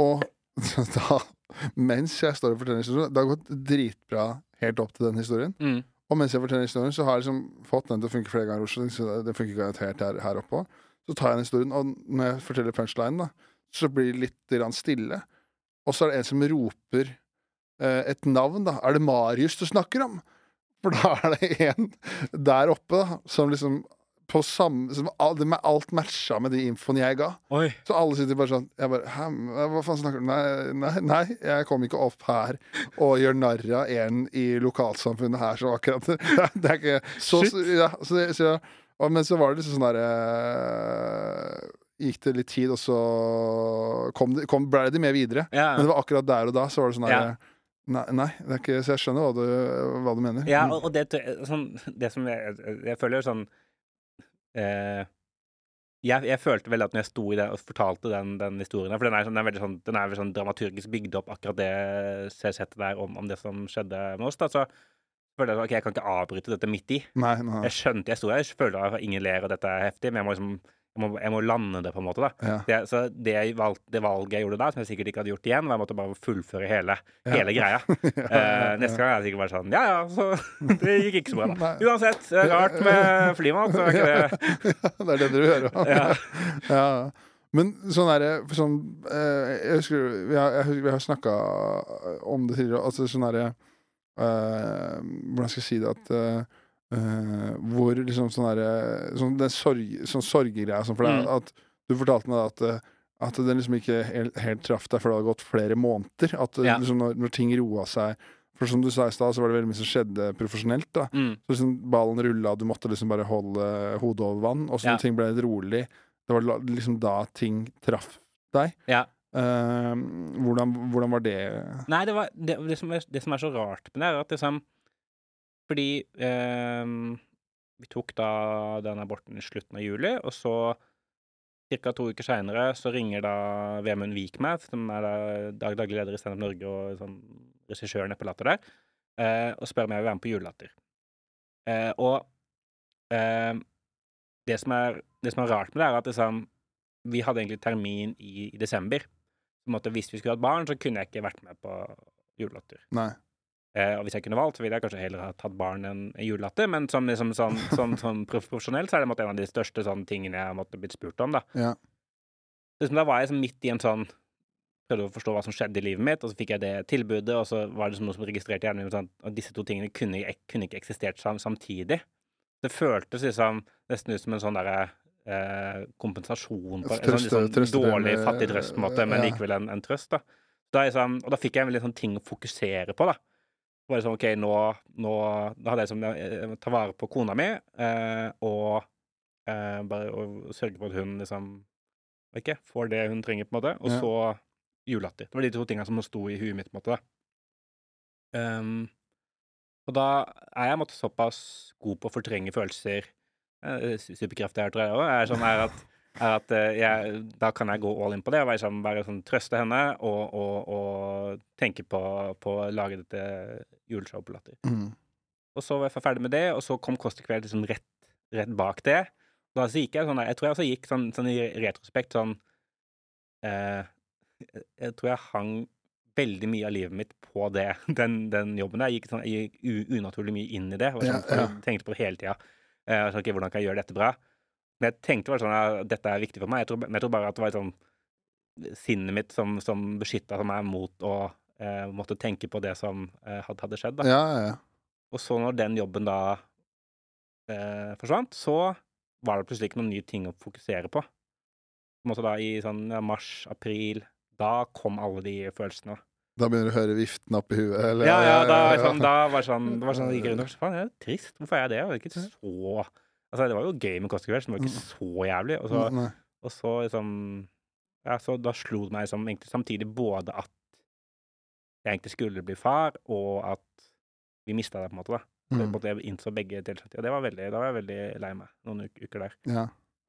og da, mens jeg står og forteller historien Det har gått dritbra helt opp til den historien. Mm. Og mens jeg forteller historien, så har jeg liksom fått den til å funke flere ganger. Også, så det funker garantert her, her oppe. Så tar jeg den historien, og når jeg forteller punchlinen, da, så blir det litt stille. Og så er det en som roper eh, et navn, da. Er det Marius du snakker om? For da er det en der oppe da, som liksom på samme som alt matcha med de infoene jeg ga. Oi. Så alle sitter bare sånn Jeg bare Hæ, hva faen snakker du? Nei, nei, nei, jeg kom ikke opp her og gjør narr av en i lokalsamfunnet her som akkurat Det er ikke så, Shit. ja, så, så, og, Men så var det liksom sånn derre Gikk det litt tid, og så kom det, kom, ble de med videre. Ja. Men det var akkurat der og da så var det sånn Ja. derre Nei, nei, det ikke, så jeg skjønner hva du, hva du mener. Ja, og, og det, sånn, det som jeg, jeg føler sånn eh, jeg, jeg følte veldig at når jeg sto i det og fortalte den, den historien For den er, sånn, den er veldig sånn, den er veldig sånn dramaturgisk bygd opp, akkurat det settet der om, om det som skjedde med oss. da, så følte jeg sånn, ok, jeg kan ikke avbryte dette midt i. Nei, nei. Jeg skjønte jeg sto der, jeg følte at ingen ler, og dette er heftig, men jeg må liksom jeg må, jeg må lande det, på en måte. da. Ja. Det, så det, valg, det valget jeg gjorde da, som jeg sikkert ikke hadde gjort igjen, var jeg måtte bare fullføre hele, Ja. hele greia. Eh, neste gang er det sikkert bare sånn Ja, ja, så det gikk ikke så bra, da. Nei. Uansett, det er rart med flymat, så er ikke det det er det dere hører om. Ja. Ja. Men sånn derre sånn, eh, Jeg husker Vi har, vi har snakka om det tidligere. Altså sånn er det uh, Hvordan skal jeg si det at eh, eh, Hvor liksom sånn derre sånn, sorg, sånn sorggreia sånn, for det, Mm. at Du fortalte meg at eh, at den liksom ikke helt, helt traff deg, for det hadde gått flere måneder. At eh, Ja. liksom når, når ting roa seg For som du sa i stad, så var det veldig mye som skjedde profesjonelt. da mm. så liksom ballen rulla, du måtte liksom bare holde hodet over vann. Og så Ja. når ting ble litt rolig, det var liksom da ting traff deg. Ja. Uh, hvordan, hvordan var det? Nei, det, var, det, det, som er, det som er så rart med det, er at liksom Fordi eh, vi tok da den aborten i slutten av juli, og så Ca. to uker seinere så ringer da Vemund Vik meg, som er da dag daglig leder i Stand Up Norge og sånn regissør på Latter der, eh, og spør om jeg vil være med på Julelatter. Eh, og eh, det, som er, det som er rart med det, er at liksom, vi hadde egentlig termin i, i desember. Måte, hvis vi skulle hatt barn, så kunne jeg ikke vært med på Julelatter. Eh, og hvis jeg kunne valgt, så ville jeg kanskje heller ha tatt barn enn julelatter. Men som, liksom, sånn, sånn, sånn prof- profesjonelt så er det en av de største sånn, tingene jeg har blitt spurt om. da. Ja. Liksom, da var jeg liksom midt i en sånn Prøvde å forstå hva som skjedde i livet mitt, og så fikk jeg det tilbudet, og så var det noe som registrerte hjernen min sånn, at disse to tingene kunne, kunne ikke eksistert sam samtidig. Det føltes liksom nesten ut som en sånn derre eh, kompensasjon på en sånn, liksom, trøste- dårlig, fattig trøst, på en måte, men ja. likevel en, en trøst. da. da liksom, og da fikk jeg en veldig sånn ting å fokusere på, da. Det var sånn, ok, nå, nå Da hadde jeg liksom eh, ta vare på kona mi, eh, og eh, bare og sørge for at hun liksom ikke, får det hun trenger, på en måte. Og Ja. så julelatter. Det var de to tingene som sto i huet mitt, på en måte. da. Um, og da er jeg måte såpass god på å fortrenge følelser eh, Superkrefter her, tror jeg òg, er sånn her at, er at eh, jeg, da kan jeg gå all in på det og være sammen, bare sånn, trøste henne og, og, og tenke på, på å lage dette juleshowet på Latter. Mm. Og så var jeg ferdig med det, og så kom Kåss til kveld liksom rett, rett bak det. Da så gikk jeg sånn der, Jeg tror jeg også gikk sånn, sånn i retrospekt sånn eh, Jeg tror jeg hang veldig mye av livet mitt på det, den, den jobben der. Jeg gikk, sånn, jeg gikk unaturlig mye inn i det. Sånn, Ja, ja. jeg tenkte på det hele tida. Eh, sånn, okay, hvordan kan jeg gjøre dette bra? Men jeg tenkte bare sånn at dette er viktig for meg. Jeg tror, jeg tror bare at det var sånn sinnet mitt som, som beskytta meg mot å eh, måtte tenke på det som eh, hadde, hadde skjedd. da. Ja, ja, ja. Og så når den jobben da eh, forsvant, så var det plutselig ikke noen nye ting å fokusere på. Måtte da i sånn ja, mars, april, da kom alle de følelsene. Da begynner du å høre viften oppi huet? Eller? Ja, ja, da, sånn, da var sånn, det var sånn, gikk rundt og Faen, det er jo trist. Hvorfor er jeg det? Det var ikke så Altså, det var jo gøy med Kåss til men det var ikke så jævlig. Og så, Nei. og så liksom Ja, så da slo det meg som egentlig samtidig både at jeg egentlig skulle bli far, og at vi mista det, på en måte, da. Så Mm. måte jeg innså begge deler. Og det var veldig, da var jeg veldig lei meg noen uker der. Ja.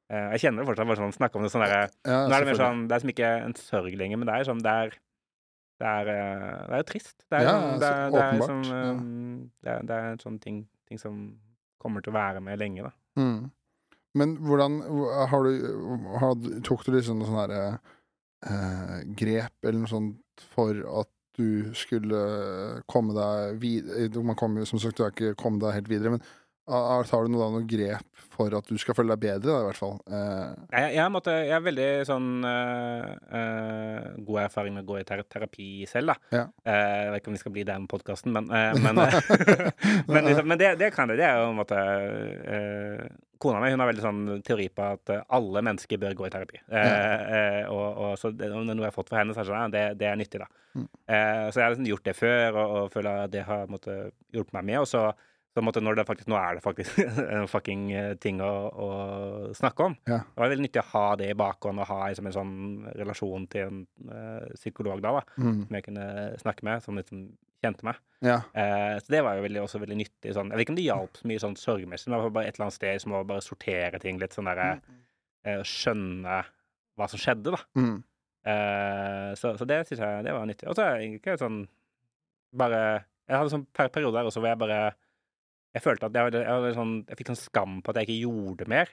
Eh, jeg kjenner det fortsatt, bare sånn snakke om det sånn derre ja Nå er det mer sånn Det er som ikke en sørg lenger, men det er sånn Det er det er, eh, det er jo trist. Det er, Ja, sånn- det er, det er, eh, det er, det er en sånn ting, ting som kommer til å være med lenge, da. Mm. Men hvordan har du, har, Tok du liksom noe sånn herre eh, grep eller noe sånt for at du skulle komme deg videre Man kommer jo som sagt du har ikke kommet deg helt videre, men tar du noe, da, noe grep for at du skal føle deg bedre, da, i hvert fall? Eh, Jeg, jeg, måtte, jeg har veldig sånn eh, eh, god erfaring med å gå i ter terapi selv, da. Ja. Eh, jeg vet ikke om vi skal bli der med podkasten, men, eh, men, eh, men, liksom, men det, det kan jeg. Det er jo en måte Kona mi hun har veldig sånn teori på at alle mennesker bør gå i terapi. Ja. eh, og, og så det, om det er noe jeg har fått fra henne, så er det sånn, det, det er nyttig, da. Mm. Eh, så jeg har liksom gjort det før, og, og føler at det har måtte, hjulpet meg med. Og så så måtte, når det faktisk, nå er det faktisk en fucking eh, ting å, å snakke om. Ja. Det var veldig nyttig å ha det i bakhånd, og ha liksom en sånn relasjon til en uh, psykolog da, da, mm, som jeg kunne snakke med, som liksom kjente meg. ja. Uh, så det var jo veldig, også veldig nyttig. Sånn. Jeg vet ikke om det hjalp så mye sånn sorgmessig, men det var bare et eller annet sted som å bare sortere ting litt, sånn derre uh, Skjønne hva som skjedde, da. Mm, så, så det syns jeg det var nyttig. Og så er jeg egentlig sånn bare Jeg hadde sånn per periode der også hvor jeg bare Jeg følte at jeg, jeg, sånn, jeg fikk sånn skam på at jeg ikke gjorde mer.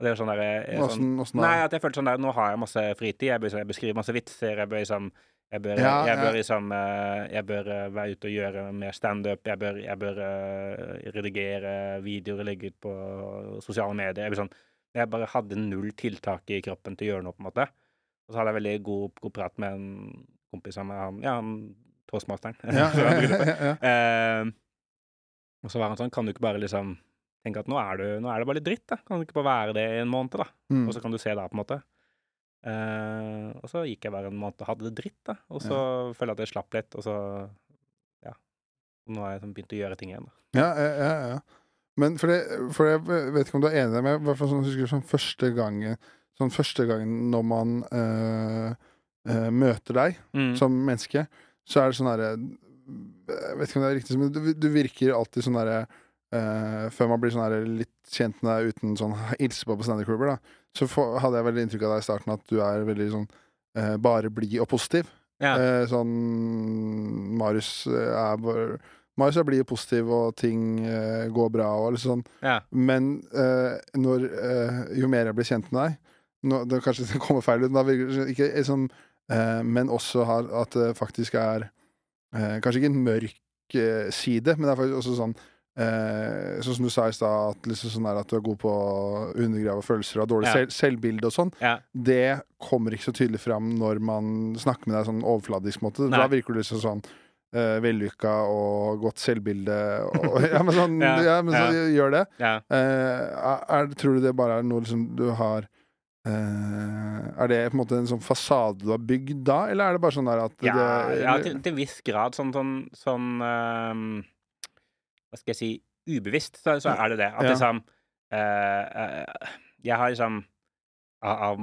Og det var sånn der, jeg, sånn, Åssen åssen? Nei, at jeg følte sånn der Nå har jeg masse fritid. Jeg bør, jeg bør skrive masse vitser. Jeg bør liksom jeg bør, Ja, jeg bør liksom eh, Jeg bør eh, være ute og gjøre mer standup. Jeg bør, jeg bør eh, redigere videoer og legge ut på sosiale medier. Jeg, sånn, jeg bare hadde null tiltak i kroppen til å gjøre noe, på en måte. Og så hadde jeg veldig god, god prat med en kompis av meg, han, ja, han toastmasteren. Ja, ja, ja, ja. Og så var han sånn, kan du ikke bare liksom tenke at nå er, du, nå er det bare litt dritt, da. Kan du ikke bare være det i en måned, da? Mm. Og så kan du se da, på en måte. Uh, og så gikk jeg bare en måned og hadde det dritt, da. Og så følte jeg at jeg slapp litt, og så Ja. Nå har jeg sånn begynt å gjøre ting igjen, da. Ja, ja, ja, ja. Men for, det, for jeg vet ikke om du er enig med meg, sånn, husker sånn første gangen Sånn første gangen når man øh, øh, møter deg Mm. som menneske, så er det sånn derre Jeg vet ikke om det er riktig, men du, du virker alltid sånn derre uh, Før man blir sånn der litt kjent med deg uten sånn hilse på på standup-klubber, da, så for, hadde jeg veldig inntrykk av deg i starten at du er veldig sånn uh, bare blid og positiv. Ja. Uh, sånn Marius er bare Marius er blid og positiv, og ting går bra, og liksom sånn. ja. Men når Jo mer jeg blir kjent med deg nå, det Kanskje det kommer feil ut, men da virker det ikke sånn Men også har, at det faktisk er eh, Kanskje ikke en mørk eh, side, men det er faktisk også sånn eh, Sånn som du sa i stad, at, liksom sånn at du er god på å undergrave følelser og ha dårlig Ja. selv, selvbilde og sånn ja. det kommer ikke så tydelig fram når man snakker med deg sånn overfladisk måte. Nei. Da virker du liksom sånn uh, vellykka og godt selvbilde og Ja, men sånn Ja, ja, men så gjør det. ja. Eh, er, tror du det bare er noe liksom du har eh, Er det på en måte en sånn fasade du har bygd da, eller er det bare sånn der at Ja, det ja til, til viss grad. Sånn, sånn, sånn uh, Hva skal jeg si Ubevisst, så, så er det det. At Ja. liksom uh, Jeg har liksom av, av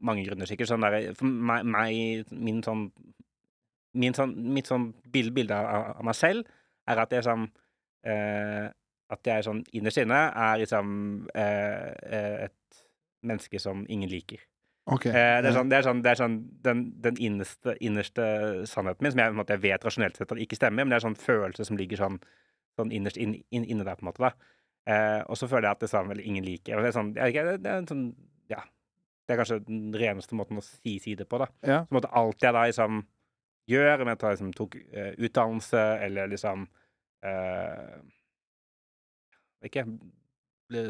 mange grunner sikkert sånn der For meg, meg min sånn min sånn, Mitt sånn bilde, av, av meg selv er at jeg sånn At jeg sånn innerst inne er liksom et menneske som ingen liker. Okay. Eh, det er sånn, det er sånn, det er sånn den, den innerste, innerste sannheten min, som jeg, måte, vet rasjonelt sett at ikke stemmer, men det er sånn følelse som ligger sånn, sånn innerst in, in, inne der, på en måte. da. Eh, og så føler jeg at det er sånn vel ingen liker. Det er sånn, det, er, det, er sånn, ja, det er kanskje den reneste måten å si, side på, da. Ja. Så måtte alt jeg da liksom gjør, om jeg tar, liksom, tok uh, utdannelse, eller liksom uh, ikke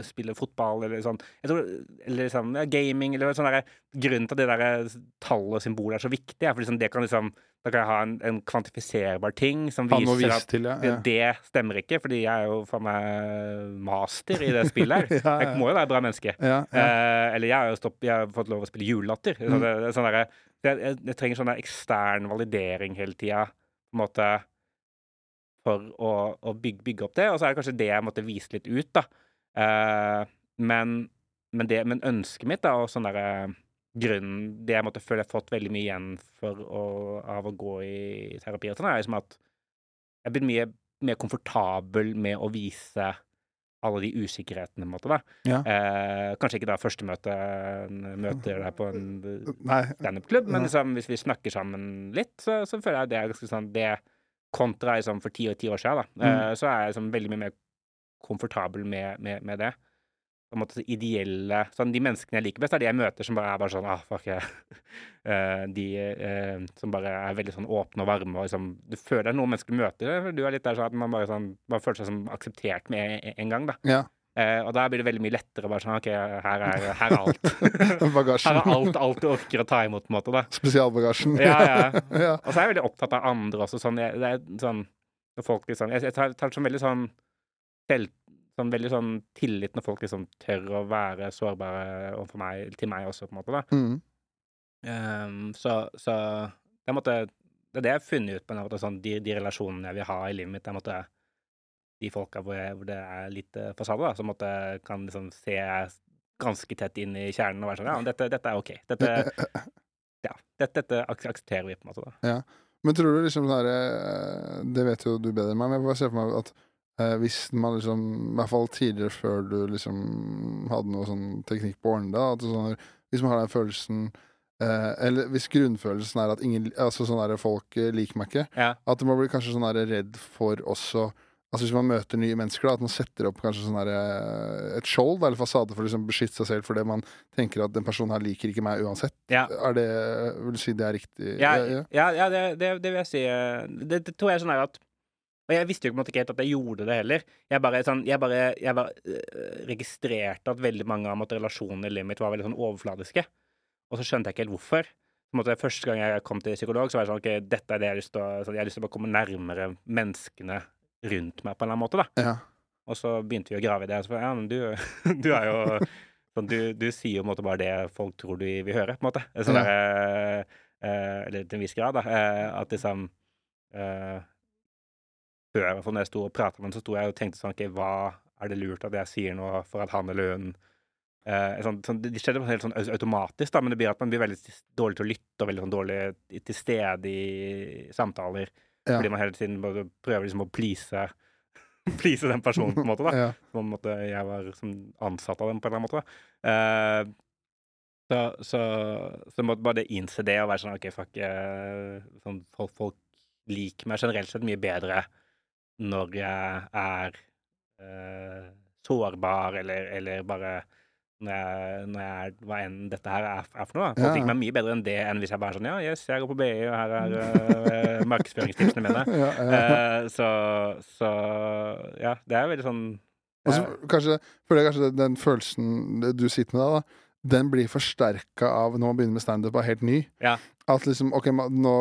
spille fotball eller sånn. Jeg tror, eller liksom ja, gaming eller sånn derre Grunnen til at det der tallet og symbolet er så viktig, er for liksom det kan liksom Da kan jeg ha en, en kvantifiserbar ting som viser vise at til, ja. det, ja. det stemmer ikke, fordi jeg er jo faen meg master i det spillet her. Jeg må jo være et bra menneske. Eh, eller jeg har jo stopp, jeg har fått lov å spille julelatter. Så Mm. det, det sånn der, jeg, jeg, jeg trenger sånn ekstern validering hele tida, på en måte, for å, å bygge, bygge opp det. Og så er det kanskje det jeg måtte vise litt ut, da. Eh, men, men, det, men ønsket mitt, da, og sånn derre grunnen Det jeg måtte føle jeg har fått veldig mye igjen for å, av å gå i terapi, og sånn, er liksom at jeg er blitt mye mer komfortabel med å vise alle de usikkerhetene, på en måte. da. Ja. Eh, kanskje ikke da første møte møter deg på en standup-klubb, men liksom, hvis vi snakker sammen litt, så, så føler jeg det er ganske sånn det Kontra liksom, for ti og ti år siden, da, Mm. eh, så er jeg liksom veldig mye mer komfortabel med, med, med det. På en måte så ideelle sånn, De menneskene jeg liker best, er de jeg møter som bare er bare sånn ah, fuck yeah. Eh, De eh, som bare er veldig sånn åpne og varme og liksom Du føler det er noen mennesker du møter. Du er litt der sånn at man bare sånn Man føler seg som akseptert med en, en gang, da. Ja. Eh, og da blir det veldig mye lettere bare sånn OK, her er, her er alt. Bagasjen. Her er alt, alt du orker å ta imot, på en måte. da. Spesialbagasjen. Ja, ja. ja. Og så er jeg veldig opptatt av andre også. Sånn, jeg, det er sånn folk liksom Jeg, jeg tar, tar sånn veldig sånn selv, sånn veldig sånn tillit når folk liksom tør å være sårbare overfor meg, til meg også, på en måte. da. Mm. Um, så, så det, er det er det jeg har funnet ut på en måte, sånn, de, de relasjonene jeg vil ha i livet mitt. Det er de folka hvor, jeg, hvor det er litt uh, fasade, da, som måtte, kan liksom se ganske tett inn i kjernen og være sånn Ja, dette, dette er OK. Dette, ja, dette, dette aksepterer vi, på en måte. da. Men tror du liksom her eh, Det vet jo du bedre enn meg, men jeg bare ser for meg at eh, hvis man liksom I hvert fall tidligere, før du liksom hadde noe sånn teknikk på årene, da. at sånn, hvis man har den følelsen eh, Eller hvis grunnfølelsen er at ingen Altså sånn der folk eh, liker meg ikke, Ja. at man blir kanskje sånn der redd for også Altså Hvis man møter nye mennesker, da, at man setter opp kanskje sånn der, eh, et skjold eller fasade for å liksom beskytte seg selv fordi man tenker at den personen her liker ikke meg uansett. Ja. Er det, Vil du si det er riktig? Ja, ja. ja, det, det, det vil jeg si. eh, Det, det tror jeg er sånn at Og jeg visste jo ikke helt at jeg gjorde det heller. Jeg bare, sånn, jeg bare, jeg bare øh, registrerte at veldig mange av relasjonene i livet mitt var veldig sånn overfladiske. Og så skjønte jeg ikke helt hvorfor. Måte, første gang jeg kom til psykolog, så var jeg sånn OK, dette er det jeg har lyst til å sånn, Jeg har lyst til å komme nærmere menneskene rundt meg på en eller annen måte, da. Ja. Og så begynte vi å grave i det. Og så ja, men du, du er jo sånn, du, du sier jo på en måte bare det folk tror du vil høre, på en måte. Sånn Ja. der, eh, eh, eller til en viss grad, da. Eh, at liksom eh, Før for når jeg sto og prata med ham, så sto jeg og tenkte sånn OK, hva er det lurt at jeg sier nå for at han eller hun eh, sånn, sånn, Det skjedde helt sånn automatisk, da, men det blir at man blir veldig dårlig til å lytte og veldig sånn dårlig til stede i samtaler. Ja. Fordi man hele tiden prøver liksom å please Please den personen, på en måte. da Ja. Som om at jeg var som ansatt av dem på en eller annen måte. da. Eh, så, så, så måtte bare innse det og være sånn OK, fuck eh, sånn, folk, folk liker meg generelt sett mye bedre når jeg er uh, sårbar, eller, eller bare når jeg, når jeg er hva enn dette her er, er for noe. Folk Ja. liker meg mye bedre enn det enn hvis jeg bare er sånn Ja, yes, jeg går på BI, og her er uh, markedsføringstipsene mine. Ja, ja. Uh, så, så ja, det er veldig sånn Og så kanskje, føler jeg kanskje den følelsen du sitter med da, da den blir forsterka av når man begynner med standup og er helt ny. Ja. At liksom, ok, nå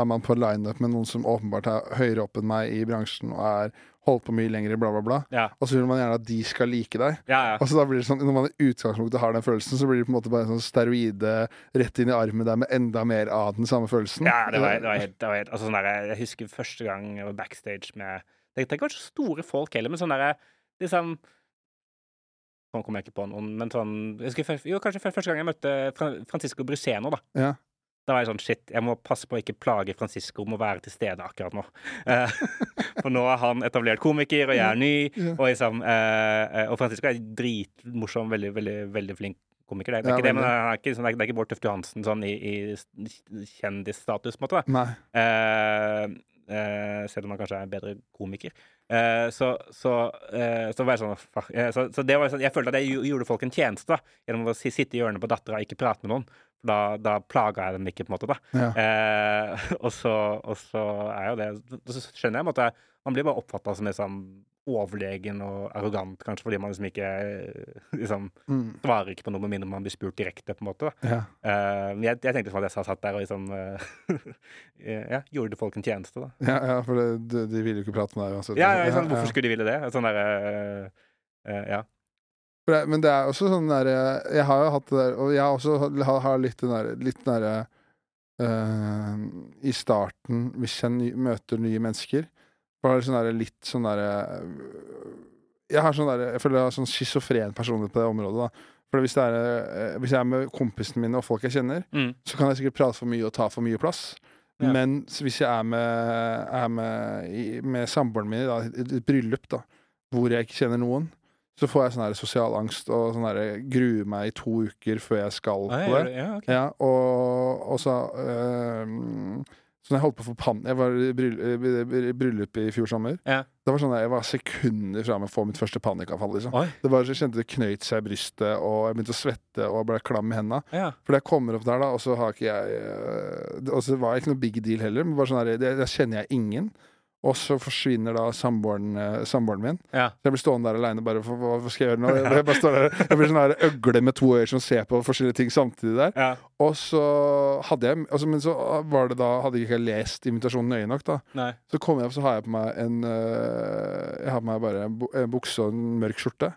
er man på lineup med noen som åpenbart er høyere opp enn meg i bransjen og er holdt på mye lenger, bla, bla, bla. Ja, Og så vil man gjerne at de skal like deg. ja. ja. Og så da blir det sånn, Når man i utgangspunktet har den følelsen, så blir det på en måte bare en sånn steroide rett inn i armen der med enda mer av den samme følelsen. Ja, det var, det var helt, det var helt altså sånn der, Jeg husker første gang jeg var backstage med Det det er ikke så store folk heller, men sånn derre liksom Nå kommer jeg ikke på noen, men sånn husker, Jo, kanskje første gang jeg møtte Francisco Bruseno, da. Ja. Da var jeg sånn Shit, jeg må passe på å ikke plage Francisco med å være til stede akkurat nå. Eh, for nå er han etablert komiker, og jeg er ny. Ja. Og, liksom, eh, eh, og Francisco er dritmorsom, veldig, veldig, veldig flink komiker. Det det er Ja, ikke det, men det er ikke, sånn, det er ikke Bård Tufte Johansen sånn i, i kjendisstatus, på en måte. Eh, selv om han kanskje er en bedre komiker. Eh, så, så, eh, så var jeg sånn eh, så, så det var sånn, Jeg følte at jeg gjorde folk en tjeneste da, gjennom å si, sitte i hjørnet på dattera og ikke prate med noen. Da, da plaga jeg dem ikke, på en måte. da. Ja. Eh, og, så, og så er jo det Så skjønner jeg at Man blir bare oppfatta som liksom overlegen og arrogant, kanskje, fordi man liksom ikke eh, liksom Mm. svarer ikke på noe med mindre man blir spurt direkte, på en måte. Ja. Uh, jeg, jeg tenkte sånn at jeg satt der og liksom uh, Ja, gjorde folk en tjeneste, da. Ja, ja, for det, de, de ville jo ikke prate med deg uansett. Ja, ja, sant? Hvorfor skulle de ville det? Sånn derre uh, Ja. Men det er også sånn derre Jeg har jo hatt det der, og jeg har også har, har litt den der Litt den derre eh, I starten, hvis jeg ny, møter nye mennesker, har sånn der, litt sånn derre Jeg har sånn der, jeg føler jeg har sånn schizofren personlighet på det området. da For hvis, det er, eh, hvis jeg er med kompisene mine og folk jeg kjenner, Mm. så kan jeg sikkert prate for mye og ta for mye plass. Ja. Men hvis jeg er med, er med, med samboeren min i et bryllup, da, hvor jeg ikke kjenner noen, så får jeg sånn sosial angst og sånn gruer meg i to uker før jeg skal Ah, på det. Ja, ok. Ja, og, og så øh, Så når jeg holdt på å få Jeg var i bryll- i bry- bryllup i fjor sommer. Ja. Det var sånn at Jeg var sekunder fra med å få mitt første panikkavfall. Liksom. Det var, så jeg kjente det knøyt seg i brystet, og jeg begynte å svette og ble klam i hendene. Ja. For jeg kommer opp der, da, og så har ikke jeg øh, Og så var jeg ikke noe big deal heller, men bare sånn her, der kjenner jeg ingen. Og så forsvinner da samboeren, øh, samboeren min. ja. Så jeg blir stående der aleine, bare for, hva, hva skal jeg gjøre nå? Jeg, bare står der, jeg blir sånn der øgle med to øyne som ser på forskjellige ting samtidig der. ja. Og så hadde jeg altså, Men så var det da Hadde jeg ikke lest invitasjonen nøye nok, da. Nei. Så kommer jeg opp, så har jeg på meg en øh, Jeg har på meg bare en bukse og en mørk skjorte.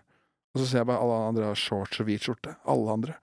Og så ser jeg bare alle andre har shorts og hvit skjorte. Alle andre.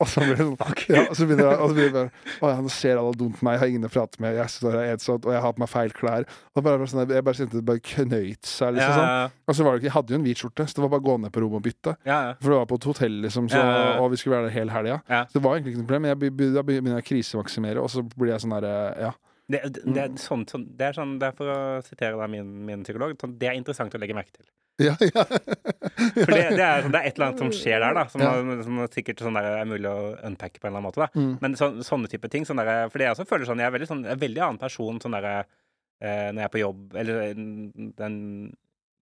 Og så blir det sånn ja, og så begynner jeg, og så begynner jeg bare Å ja, nå ser alle dumt meg, jeg har ingen å prate med, jeg står her ensomt, og jeg har på meg feil klær. Og bare, sånn, jeg bare kjente det bare knøyt seg, Ja, ja. sånn. Og så var det ikke, Jeg hadde jo en hvit skjorte, så det var bare å gå ned på rommet og bytte. For det var på et hotell, liksom, så, og vi skulle være der hele helga. Så det var egentlig ikke noe problem. Jeg be- da begynner jeg å krisemaksimere, og så blir jeg sånn derre Ja. Det, det, det, er sånn, sånn, det er sånn, det er for å sitere da min, min psykolog, sånn, det er interessant å legge merke til. Ja, ja. For det, det, er, sånn- det er et eller annet som skjer der, da, som, Ja. som sikkert sånn der, er mulig å unpacke på en eller annen måte. da. Mm. Men så, sånne type ting. Sånn der, for det jeg også føler sånn, jeg er veldig, sånn, er en veldig annen person sånn der, eh, når jeg er på jobb, eller den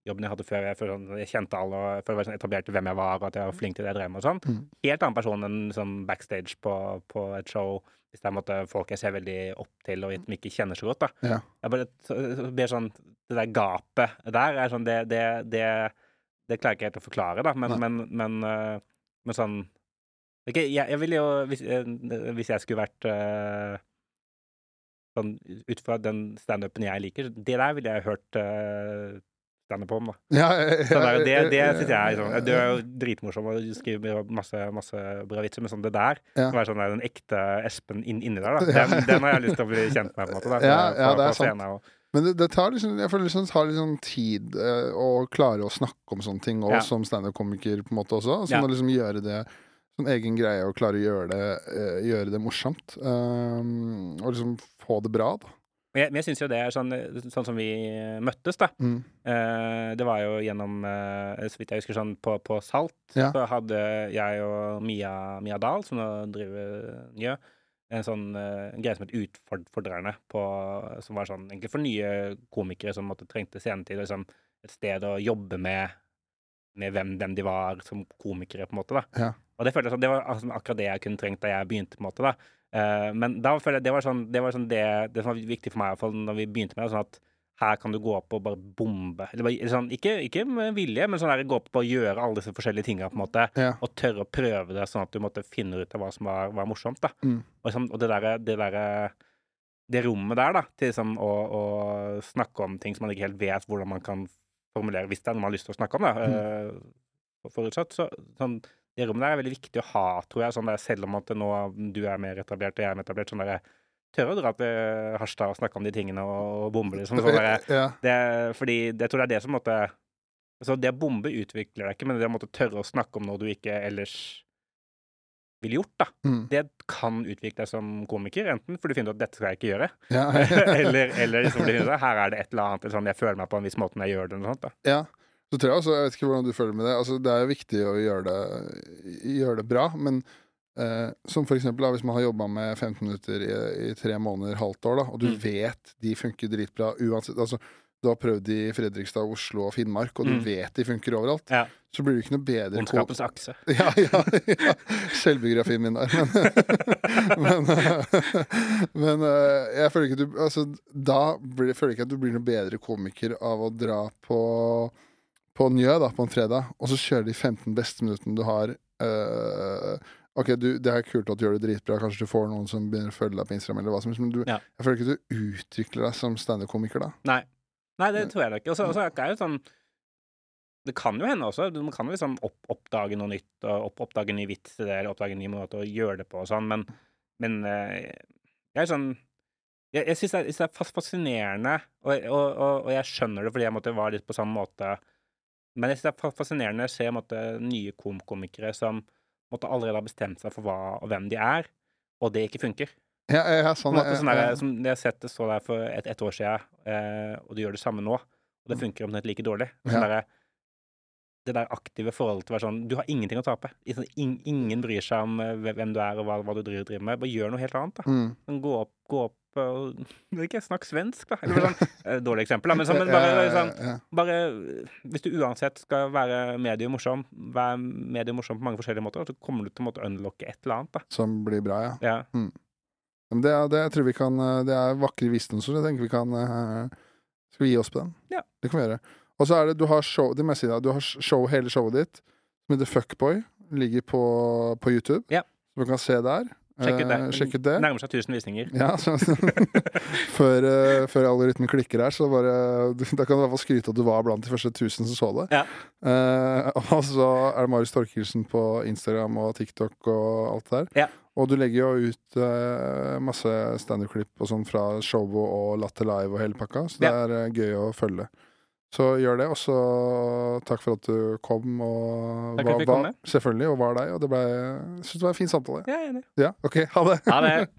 jobben jeg hadde før. Jeg, sånn, jeg kjente alle, og jeg jeg var sånn etablerte hvem jeg var, og at jeg var flink til det jeg drev med. og sånn. Mm. Helt annen person enn sånn, backstage på, på et show. Hvis det er en måte, folk jeg ser veldig opp til, og som ikke kjenner så godt. da. Ja. Jeg bare, blir sånn, Det der gapet der er sånn Det, det, det, det klarer jeg ikke helt å forklare, da, men, men, men, men, øh, men sånn Ok, jeg, jeg ville jo Hvis, eh, hvis jeg skulle vært uh, sånn ut fra den standupen jeg liker, det der ville jeg hørt uh, standup om, da. Ja, ja, ja, det, er jo det, det syns jeg sånn Du er jo dritmorsom og skriver masse, masse bra vitser, men sånn det der Ja. Å være sånn der, den ekte Espen inn, inni der, da. Den, den har jeg lyst til å bli kjent med, på en måte. Da, Ja, på- ja, det er på sant. og- Men det, det tar liksom, jeg føler liksom det tar sånn tid eh, å klare å snakke om sånne ting, også, Ja. som standup-komiker på en måte også. Sånn Ja. å liksom gjøre det sånn egen greie og klare å gjøre det, eh, gjøre det morsomt. Um, og liksom få det bra, da. Men jeg, men jeg syns jo det er sånn, sånn som vi møttes, da. Mm. Eh, det var jo gjennom, eh, så vidt jeg husker, sånn på, på Salt. Ja. Så hadde jeg og Mia, Mia Dahl, som nå driver Njø, en sånn eh, greie som het Utfordrerne, på, som var sånn egentlig for nye komikere som måtte trengte scenetid, og liksom et sted å jobbe med, med hvem, hvem de var som komikere, på en måte. da. Ja. Og det føltes som det var altså, akkurat det jeg kunne trengt da jeg begynte. på en måte da. Eh, men da føler jeg det var sånn, det, var sånn det, det som var viktig for meg i hvert fall når vi begynte med det. sånn at her kan du gå opp og bare bombe. Eller bare, sånn, ikke, ikke med vilje, men sånn der, gå opp og gjøre alle disse forskjellige tingene. på en måte, Ja. Og tørre å prøve det, sånn at du måtte finne ut av hva som var, var morsomt. da. Mm. Og, sånn, og det derre det, der, det rommet der, da, til liksom å, å snakke om ting som man ikke helt vet hvordan man kan formulere, hvis det er noe man har lyst til å snakke om, da, eh, forutsatt. Så, sånn, det rommet der er veldig viktig å ha, tror jeg, sånn der, selv om at nå du er mer etablert og jeg er mer etablert. sånn der, Tørre å dra til Harstad og snakke om de tingene og, bombe, liksom. Sånn der, ja. det, fordi det, jeg tror det er det som måtte Så det å bombe utvikler deg ikke, men det å måtte tørre å snakke om noe du ikke ellers ville gjort, da. Mm. Det kan utvikle deg som komiker, enten fordi du finner ut at dette skal jeg ikke gjøre, Ja. eller, eller liksom her er det et eller annet eller sånn, jeg føler meg på en viss måte når jeg gjør det. Eller noe sånt, da. ja. Så tror jeg også, jeg vet ikke hvordan du føler med det, altså det er jo viktig å gjøre det, gjøre det bra, men eh, som for eksempel da, hvis man har jobba med 15 minutter i, i tre måneder, halvt år, da, og du Mm. vet de funker dritbra uansett altså du har prøvd i Fredrikstad, Oslo og Finnmark, og du Mm. vet de funker overalt, Ja. så blir du ikke noe bedre Ondskapens akse. Ja, ja, ja. Selvbiografien min der. Men, men, eh, men eh, jeg føler ikke du altså, Da blir, føler jeg ikke at du blir noe bedre komiker av å dra på på Njø da, på en fredag, og så kjører de 15 beste minuttene du har. Uh, ok, du, Det er kult at du gjør det dritbra, kanskje du får noen som begynner å følge deg på Instagram, eller hva som helst, men du, Ja. jeg føler ikke du utvikler deg som standup-komiker da. Nei. Nei, det tror jeg da ikke. Og så er det jo sånn Det kan jo hende også. Man kan jo liksom opp, oppdage noe nytt, og opp, oppdage ny vits til det, eller oppdage en ny måte å gjøre det på og sånn, men, men eh, jeg er sånn Jeg, jeg syns det er fascinerende, og, og, og, og jeg skjønner det fordi jeg måtte være litt på samme måte Men jeg synes det er fascinerende å se måtte, nye komikere som måtte allerede har bestemt seg for hva og hvem de er, og det ikke funker. Ja, ja, sånn, ja, sånn der, som jeg sett det så der for et, et år siden, eh, og du gjør det samme nå, og det funker omtrent like dårlig. Sånn Ja. der, det der aktive forholdet til å være sånn Du har ingenting å tape. Sånn, ingen bryr seg om eh, hvem du er og hva, hva du driver, driver med. Bare gjør noe helt annet, da. Mm. Sånn, gå opp, gå opp og Ikke snakk svensk, da. Eller sånn, dårlig eksempel, da. Men, sånn, bare, sånn, bare Hvis du uansett skal være mediemorsom medium morsom på mange forskjellige måter, så kommer du til å måtte unlocke et eller annet, da. Som blir bra, ja. Ja. Mm. det, er- det tror vi kan eh, Det er vakre visdomsord. Jeg tenker vi kan eh, Skal vi gi oss på den? Ja. Det kan vi gjøre. Og så er det Du har show Det meste, Du har show, hele showet ditt som heter Fuckboy. Ligger på, på YouTube. Ja. Som du kan se der. Sjekk ut det. Eh, sjekk ut det. Nærmer seg 1000 visninger. Ja, så, før, uh, før algoritmen klikker her, så bare Da kan du i hvert fall skryte at du var blant de første 1000 som så det. Ja. Eh, og så er det Marius Torkelsen på Instagram og TikTok og alt det der. Ja. Og du legger jo ut uh, masse standup-klipp og sånn fra showet og Latter Live og hele pakka, så det Ja. er uh, gøy å følge. Så gjør det, og så takk for at du kom og Takk for at vi var, med. selvfølgelig, og var deg. Og det ble, jeg synes det var en fin samtale. Jeg er enig. Ja, OK, ha det. Ha det.